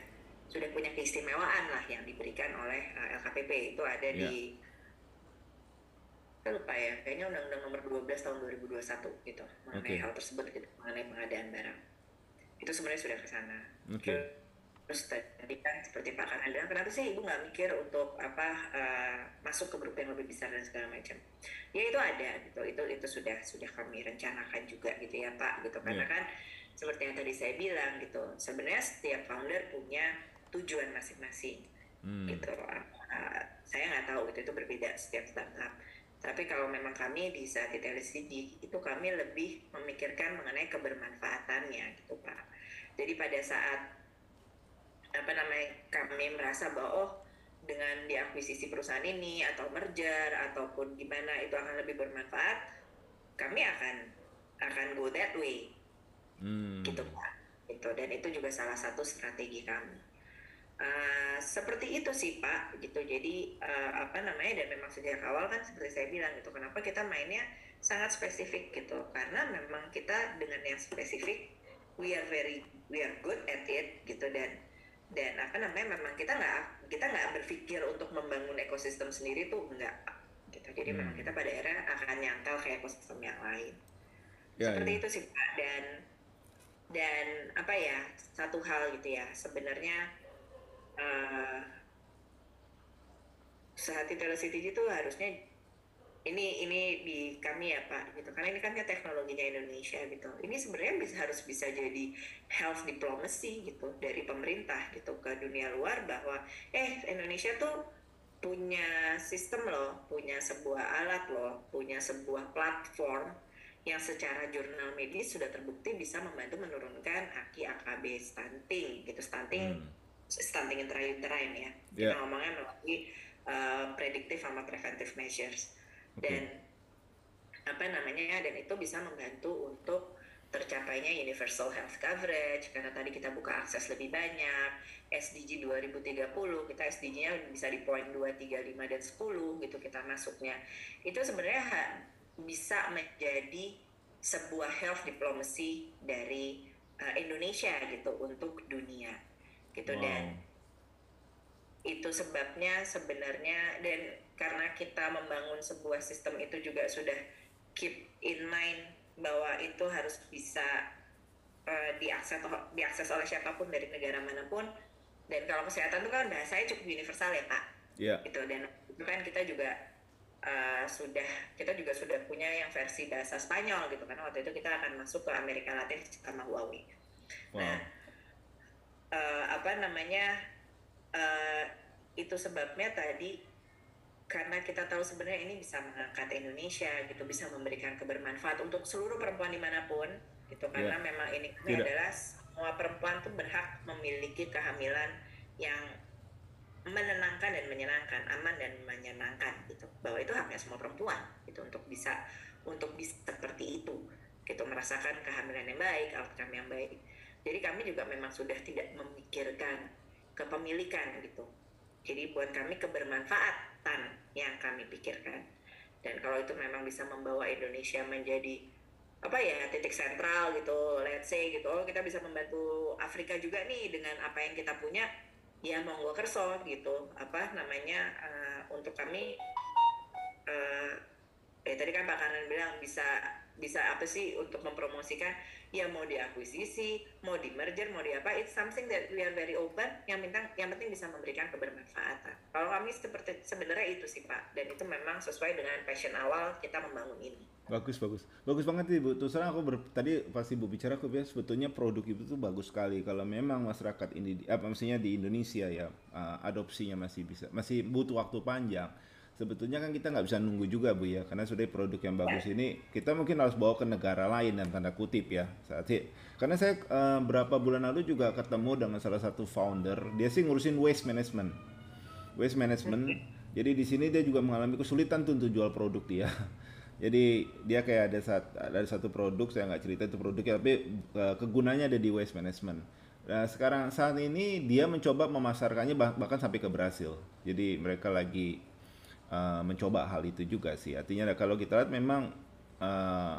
sudah punya keistimewaan lah yang diberikan oleh uh, eh, LKPP itu ada yeah. di saya lupa ya, kayaknya Undang-Undang Nomor 12 Tahun 2021 gitu mengenai okay. hal tersebut gitu, mengenai pengadaan barang. Itu sebenarnya sudah ke sana. Okay terus tadi kan seperti Pak Kanan bilang kenapa sih ibu nggak mikir untuk apa uh, masuk ke grup yang lebih besar dan segala macam? Ya itu ada gitu. Itu itu sudah sudah kami rencanakan juga gitu ya Pak gitu. Karena yeah. kan seperti yang tadi saya bilang gitu sebenarnya setiap founder punya tujuan masing-masing. Hmm. gitu. Uh, saya nggak tahu itu itu berbeda setiap startup. Tapi kalau memang kami di saat di TLCD itu kami lebih memikirkan mengenai kebermanfaatannya gitu Pak. Jadi pada saat apa namanya kami merasa bahwa oh dengan diakuisisi perusahaan ini atau merger ataupun gimana itu akan lebih bermanfaat kami akan akan go that way. Hmm. gitu pak. Itu dan itu juga salah satu strategi kami. Uh, seperti itu sih pak. Gitu. Jadi uh, apa namanya dan memang sejak awal kan seperti saya bilang gitu. Kenapa kita mainnya sangat spesifik gitu. Karena memang kita dengan yang spesifik we are very we are good at it gitu. Dan dan apa namanya memang kita nggak kita nggak berpikir untuk membangun ekosistem sendiri tuh enggak gitu jadi hmm. memang kita pada akhirnya akan nyangkal ke ekosistem yang lain ya, seperti ya. itu sih pak dan dan apa ya satu hal gitu ya sebenarnya uh, sehati Telecity itu harusnya ini ini di kami ya Pak gitu. Karena ini kan ya teknologinya Indonesia gitu. Ini sebenarnya bisa harus bisa jadi health diplomacy gitu dari pemerintah gitu ke dunia luar bahwa eh Indonesia tuh punya sistem loh punya sebuah alat loh punya sebuah platform yang secara jurnal medis sudah terbukti bisa membantu menurunkan aki AKB stunting gitu. Stunting hmm. stunting intrauterine ya. Yeah. kita ngomongnya melalui uh, predictive sama preventive measures dan apa namanya dan itu bisa membantu untuk tercapainya universal health coverage karena tadi kita buka akses lebih banyak SDG 2030 kita SDG-nya bisa di poin 2, 3, 5 dan 10 gitu kita masuknya. Itu sebenarnya bisa menjadi sebuah health diplomacy dari uh, Indonesia gitu untuk dunia gitu. Wow. dan itu sebabnya sebenarnya dan karena kita membangun sebuah sistem itu juga sudah keep in mind bahwa itu harus bisa uh, diakses diakses oleh siapa pun dari negara mana pun. Dan kalau kesehatan itu kan bahasanya cukup universal ya pak. Yeah. itu dan itu kan kita juga uh, sudah kita juga sudah punya yang versi bahasa Spanyol gitu karena waktu itu kita akan masuk ke Amerika Latin sama Huawei. Wow. nah uh, apa namanya uh, itu sebabnya tadi karena kita tahu sebenarnya ini bisa mengangkat Indonesia gitu bisa memberikan kebermanfaat untuk seluruh perempuan di mana pun gitu. Karena yeah. memang ini, ini adalah semua perempuan tuh berhak memiliki kehamilan yang menenangkan dan menyenangkan aman dan menyenangkan gitu. Bahwa itu haknya semua perempuan gitu untuk bisa untuk bisa seperti itu gitu merasakan kehamilan yang baik outcome yang baik. Jadi kami juga memang sudah tidak memikirkan kepemilikan gitu. Jadi buat kami yang kami pikirkan. Dan kalau itu memang bisa membawa Indonesia menjadi apa ya titik sentral gitu, let's say gitu, oh kita bisa membantu Afrika juga nih dengan apa yang kita punya, ya monggo kerso gitu. Apa namanya uh, untuk kami uh, eh tadi kan Pak Kanan bilang bisa bisa apa sih untuk mempromosikan ya mau diakuisisi, mau di merger, mau di apa, it's something that we are very open. Yang penting yang penting bisa memberikan kebermanfaatan. Kalau kami seperti sebenarnya itu sih Pak, dan itu memang sesuai dengan passion awal kita membangun ini. Bagus bagus, bagus banget ibu. Terus terang aku ber, tadi pas ibu bicara aku bilang sebetulnya produk itu tuh bagus sekali. Kalau memang masyarakat ini apa maksudnya di Indonesia ya uh, adopsinya masih bisa, masih butuh waktu panjang sebetulnya kan kita nggak bisa nunggu juga bu ya. Karena sudah produk yang bagus ini kita mungkin harus bawa ke negara lain dan tanda kutip ya saat ini karena saya uh, berapa bulan lalu juga ketemu dengan salah satu founder dia sih ngurusin waste management. Waste management. Jadi di sini dia juga mengalami kesulitan tuh untuk jual produk dia. Jadi dia kayak ada saat ada satu produk saya nggak cerita itu produknya tapi uh, kegunanya ada di waste management. Nah, sekarang saat ini dia mencoba memasarkannya bah bahkan sampai ke Brasil. Jadi mereka lagi uh, mencoba hal itu juga sih. Artinya kalau kita lihat memang uh,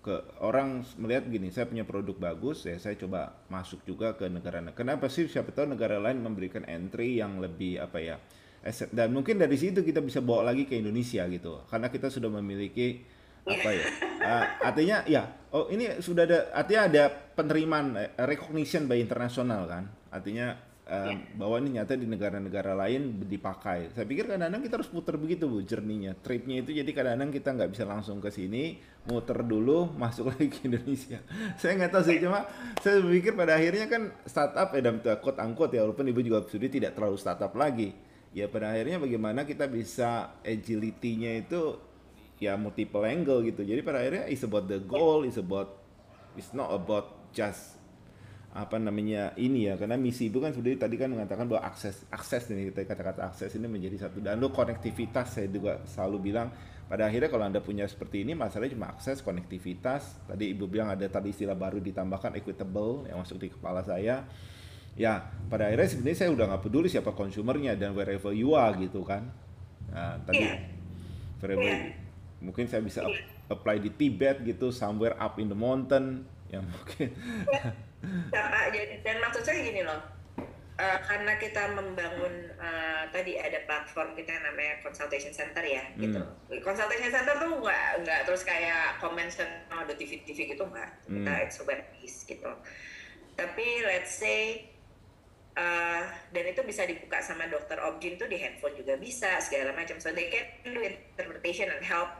ke orang melihat gini, saya punya produk bagus, ya saya coba masuk juga ke negara-negara. Kenapa sih siapa tahu negara lain memberikan entry yang lebih apa ya? Dan mungkin dari situ kita bisa bawa lagi ke Indonesia gitu, karena kita sudah memiliki apa ya? Uh, artinya ya, oh ini sudah ada, artinya ada penerimaan recognition by internasional kan? Artinya um, bahwa ini nyata di negara-negara lain dipakai. Saya pikir kadang-kadang kita harus putar begitu bu jerninya, tripnya itu jadi kadang-kadang kita nggak bisa langsung ke sini, muter dulu, masuk lagi ke Indonesia. saya nggak tahu sih cuma saya pikir pada akhirnya kan startup ya dalam quote angkot ya walaupun ibu juga sudah tidak terlalu startup lagi. Ya pada akhirnya bagaimana kita bisa agility-nya itu ya multiple angle gitu. Jadi pada akhirnya is about the goal, is about it's not about just apa namanya ini ya karena misi ibu kan sudah tadi kan mengatakan bahwa akses akses ini kita kata-kata akses ini menjadi satu. Dan lo konektivitas saya juga selalu bilang pada akhirnya kalau anda punya seperti ini masalahnya cuma akses konektivitas. Tadi ibu bilang ada tadi istilah baru ditambahkan equitable yang masuk di kepala saya. Ya pada akhirnya sebenarnya saya udah nggak peduli siapa konsumernya dan wherever you are gitu kan. Nah, tadi yeah. wherever yeah. mungkin saya bisa apply di Tibet gitu somewhere up in the mountain yang mungkin yeah Nah, dan maksud saya gini loh, uh, karena kita membangun uh, tadi ada platform kita yang namanya consultation center ya, hmm. gitu. Consultation center tuh nggak nggak terus kayak conventional ada TV TV gitu nggak, hmm. kita it's web based gitu. Tapi let's say uh, dan itu bisa dibuka sama dokter objin tuh di handphone juga bisa segala macam. So they can do interpretation and help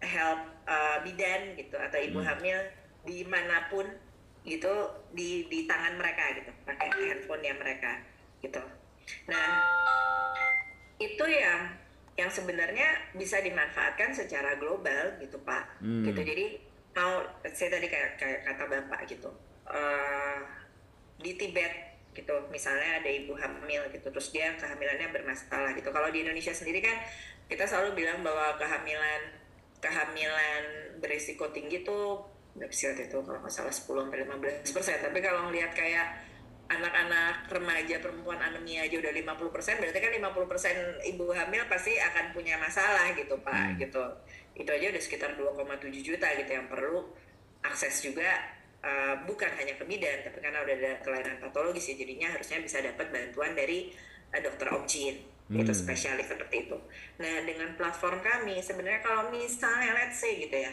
help uh, bidan gitu atau ibu hmm. hamil di mana pun gitu di di tangan mereka gitu pakai handphone ya mereka gitu. Nah itu yang yang sebenarnya bisa dimanfaatkan secara global gitu pak. Hmm. gitu jadi mau saya tadi kayak, kayak kata bapak gitu uh, di Tibet gitu misalnya ada ibu hamil gitu terus dia kehamilannya bermasalah gitu. Kalau di Indonesia sendiri kan kita selalu bilang bahwa kehamilan kehamilan berisiko tinggi tuh Brexit itu kalau nggak salah 10 sampai 15 persen. Tapi kalau ngelihat kayak anak-anak remaja perempuan anemia aja udah 50 persen, berarti kan 50 persen ibu hamil pasti akan punya masalah gitu pak, hmm. gitu. Itu aja udah sekitar 2,7 juta gitu yang perlu akses juga uh, bukan hanya ke bidan, tapi karena udah ada kelainan patologis ya jadinya harusnya bisa dapat bantuan dari uh, dokter objin hmm. itu spesialis seperti itu. Nah dengan platform kami sebenarnya kalau misalnya let's say gitu ya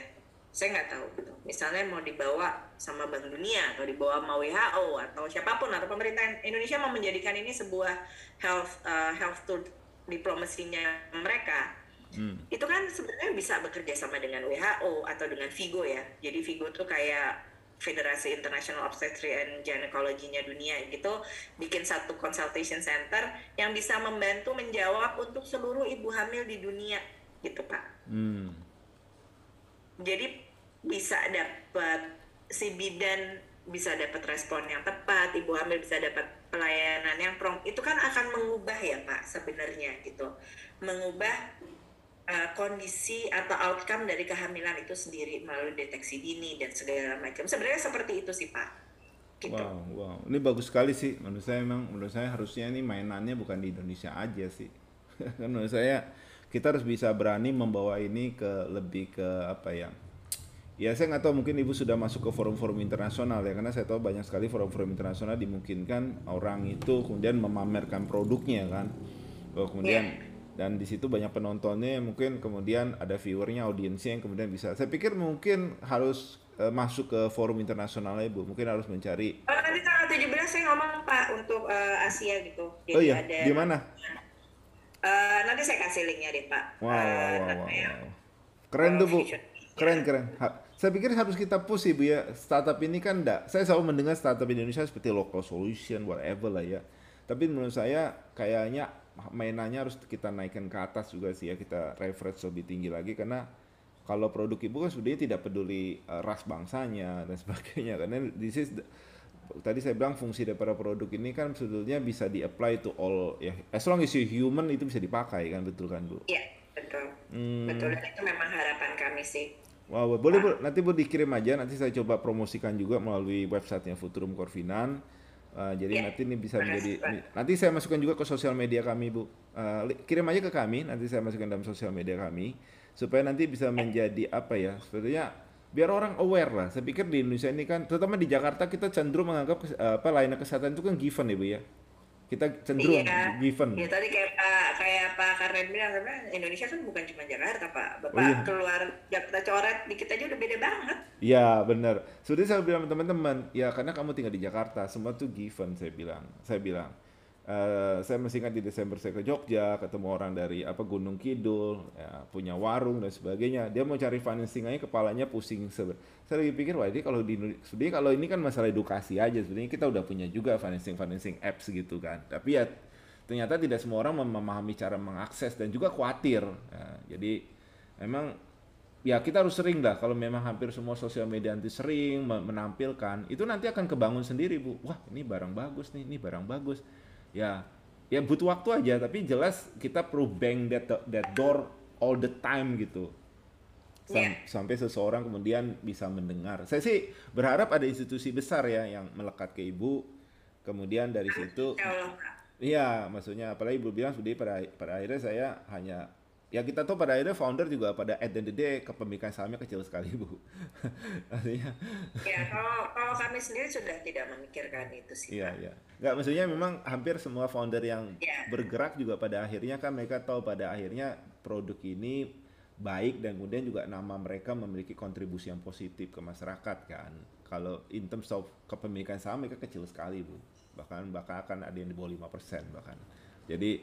saya nggak tahu gitu. Misalnya mau dibawa sama Bank Dunia atau dibawa sama WHO atau siapa pun atau pemerintah Indonesia mau menjadikan ini sebuah health uh, health tour diplomasinya mereka. Hmm. Itu kan sebenarnya bisa bekerja sama dengan WHO atau dengan Vigo ya. Jadi Vigo tuh kayak Federasi International Obstetrics and Gynecology-nya dunia gitu bikin satu consultation center yang bisa membantu menjawab untuk seluruh ibu hamil di dunia gitu Pak. Hmm. Jadi bisa dapat si bidan bisa dapat respon yang tepat, ibu hamil bisa dapat pelayanan yang prompt, itu kan akan mengubah ya Pak sebenarnya gitu, mengubah uh, kondisi atau outcome dari kehamilan itu sendiri melalui deteksi dini dan segala macam. Sebenarnya seperti itu sih Pak. Gitu. Wow, wow, ini bagus sekali sih. Menurut saya memang, menurut saya harusnya ini mainannya bukan di Indonesia aja sih. kan menurut saya kita harus bisa berani membawa ini ke lebih ke apa ya? Ya saya nggak tahu mungkin ibu sudah masuk ke forum-forum internasional ya karena saya tahu banyak sekali forum-forum internasional dimungkinkan orang itu kemudian memamerkan produknya kan, oh, kemudian yeah. dan di situ banyak penontonnya mungkin kemudian ada viewernya audiensnya yang kemudian bisa. Saya pikir mungkin harus uh, masuk ke forum internasional ibu mungkin harus mencari. Uh, nanti tanggal 17 saya ngomong pak untuk uh, Asia gitu. Jadi oh iya ada, di mana? Uh, nanti saya kasih linknya deh pak. Wow, uh, wow, wow, wow. Keren tuh bu. Keren keren. Ha saya pikir harus kita push ibu ya. Startup ini kan enggak saya selalu mendengar startup Indonesia seperti local solution whatever lah ya. Tapi menurut saya kayaknya mainannya harus kita naikkan ke atas juga sih ya. Kita reference lebih tinggi lagi karena kalau produk ibu kan sudah tidak peduli uh, ras bangsanya dan sebagainya. Karena this is the, tadi saya bilang fungsi daripada produk ini kan sebetulnya bisa di apply to all ya. As long as you human itu bisa dipakai kan? Betul kan bu? Iya betul. Hmm. betul itu memang harapan kami sih Wow, boleh bu, nanti bu dikirim aja, nanti saya coba promosikan juga melalui websitenya Futurum Corvinan. Uh, jadi ya, nanti ini bisa menjadi, nanti saya masukkan juga ke sosial media kami bu. Uh, kirim aja ke kami, nanti saya masukkan dalam sosial media kami. Supaya nanti bisa menjadi apa ya, sebetulnya biar orang aware lah. Saya pikir di Indonesia ini kan, terutama di Jakarta kita cenderung menganggap uh, apa layanan kesehatan itu kan given ya bu ya kita cenderung iya, given. Iya tadi kayak Pak kayak Pak Karnen bilang karena Indonesia kan bukan cuma Jakarta Pak. Bapak oh, iya. keluar Jakarta coret dikit aja udah beda banget. Iya benar. Sudah saya bilang teman-teman, ya karena kamu tinggal di Jakarta, semua tuh given saya bilang. Saya bilang Uh, saya masih ingat di Desember saya ke Jogja, ketemu orang dari apa Gunung Kidul, ya, punya warung dan sebagainya. Dia mau cari financing aja kepalanya pusing. Saya lagi pikir, wah ini kalau di sebenarnya kalau ini kan masalah edukasi aja. Sebenarnya kita udah punya juga financing financing apps gitu kan. Tapi ya ternyata tidak semua orang memahami cara mengakses dan juga khawatir. Ya, jadi memang ya kita harus sering lah kalau memang hampir semua sosial media nanti sering menampilkan itu nanti akan kebangun sendiri bu wah ini barang bagus nih ini barang bagus ya. Ya butuh waktu aja tapi jelas kita perlu bang that that door all the time gitu. Sam, yeah. sampai seseorang kemudian bisa mendengar. Saya sih berharap ada institusi besar ya yang melekat ke ibu. Kemudian dari situ Iya, maksudnya apalagi ibu bilang sudah pada pada akhirnya saya hanya ya kita tahu pada akhirnya founder juga pada at the end of the day kepemilikan sahamnya kecil sekali bu. Artinya ya kalau kalau kami sendiri sudah tidak memikirkan itu sih iya iya. Nggak maksudnya memang hampir semua founder yang ya. bergerak juga pada akhirnya kan mereka tahu pada akhirnya produk ini baik dan kemudian juga nama mereka memiliki kontribusi yang positif ke masyarakat kan. Kalau in terms of kepemilikan saham mereka kecil sekali bu. Bahkan bahkan akan ada yang di bawah lima persen bahkan. Jadi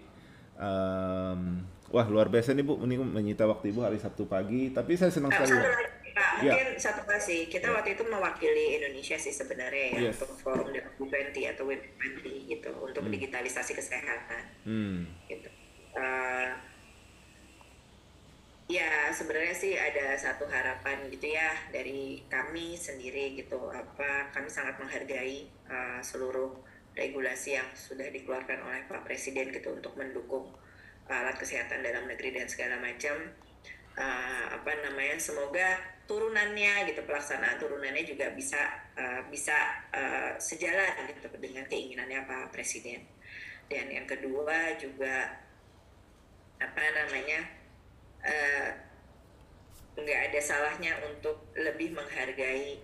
Um, wah luar biasa nih Bu, ini menyita waktu Ibu hari Sabtu pagi, tapi saya senang sekali. Nah, mungkin ya. satu kasih, kita ya. waktu itu mewakili Indonesia sih sebenarnya ya yes. untuk forum W20 atau W20 gitu untuk hmm. digitalisasi kesehatan. Hmm. Gitu. Uh, ya sebenarnya sih ada satu harapan gitu ya dari kami sendiri gitu apa kami sangat menghargai uh, seluruh regulasi yang sudah dikeluarkan oleh Pak Presiden gitu untuk mendukung alat kesehatan dalam negeri dan segala macam. Uh, apa namanya semoga turunannya gitu pelaksanaan turunannya juga bisa uh, bisa uh, sejalan gitu dengan keinginannya Pak Presiden. Dan yang kedua juga apa namanya nggak uh, ada salahnya untuk lebih menghargai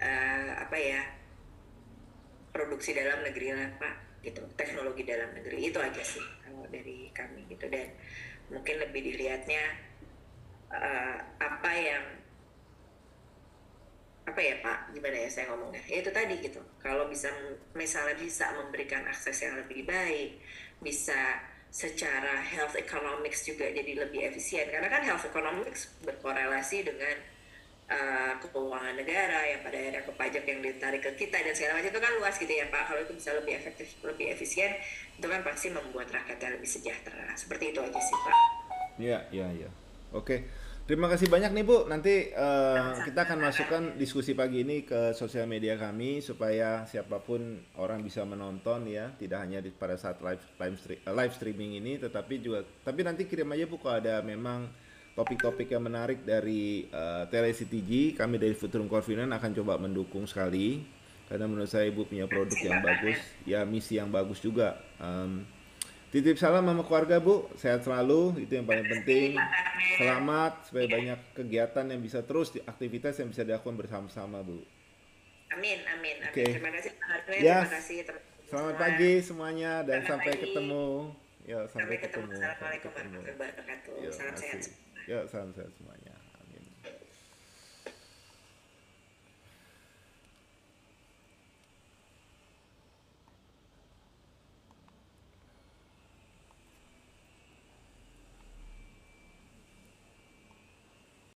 uh, apa ya produksi dalam negeri lah pak. Gitu teknologi dalam negeri. Itu aja sih kalau dari kami gitu. Dan mungkin lebih dilihatnya uh, apa yang apa ya pak? Gimana ya saya ngomongnya? Ya itu tadi gitu. Kalau bisa misalnya bisa memberikan akses yang lebih baik bisa secara health economics juga jadi lebih efisien. Karena kan health economics berkorelasi dengan uh, keuangan negara yang pada akhirnya ke pajak yang ditarik ke kita dan segala macam itu kan luas gitu ya Pak. Kalau itu bisa lebih efektif lebih efisien itu kan pasti membuat rakyatnya lebih sejahtera. Seperti itu aja sih Pak. Iya iya iya. Oke. Terima kasih banyak nih Bu. Nanti uh, kita akan masukkan diskusi pagi ini ke sosial media kami supaya siapa pun orang bisa menonton ya, tidak hanya di, pada saat live live, stream, live streaming ini, tetapi juga tapi nanti kirim aja Bu kalau ada memang topik-topik yang menarik dari uh, TeleCTG kami dari Futurum Confident akan coba mendukung sekali. Karena menurut saya ibu punya produk yang bagus ya misi yang bagus juga. Um, titip salam sama keluarga bu. Sehat selalu itu yang paling penting. Selamat supaya banyak kegiatan yang bisa terus aktivitas yang bisa dilakukan bersama-sama bu. Amin amin, amin. Okay. terima kasih Pak ya. terima kasih selamat pagi semuanya dan selamat sampai pagi. ketemu. Ya sampai, sampai ketemu. ketemu. Assalamualaikum warahmatullahi wabarakatuh. Salam sehat Ya, salam sehat semuanya.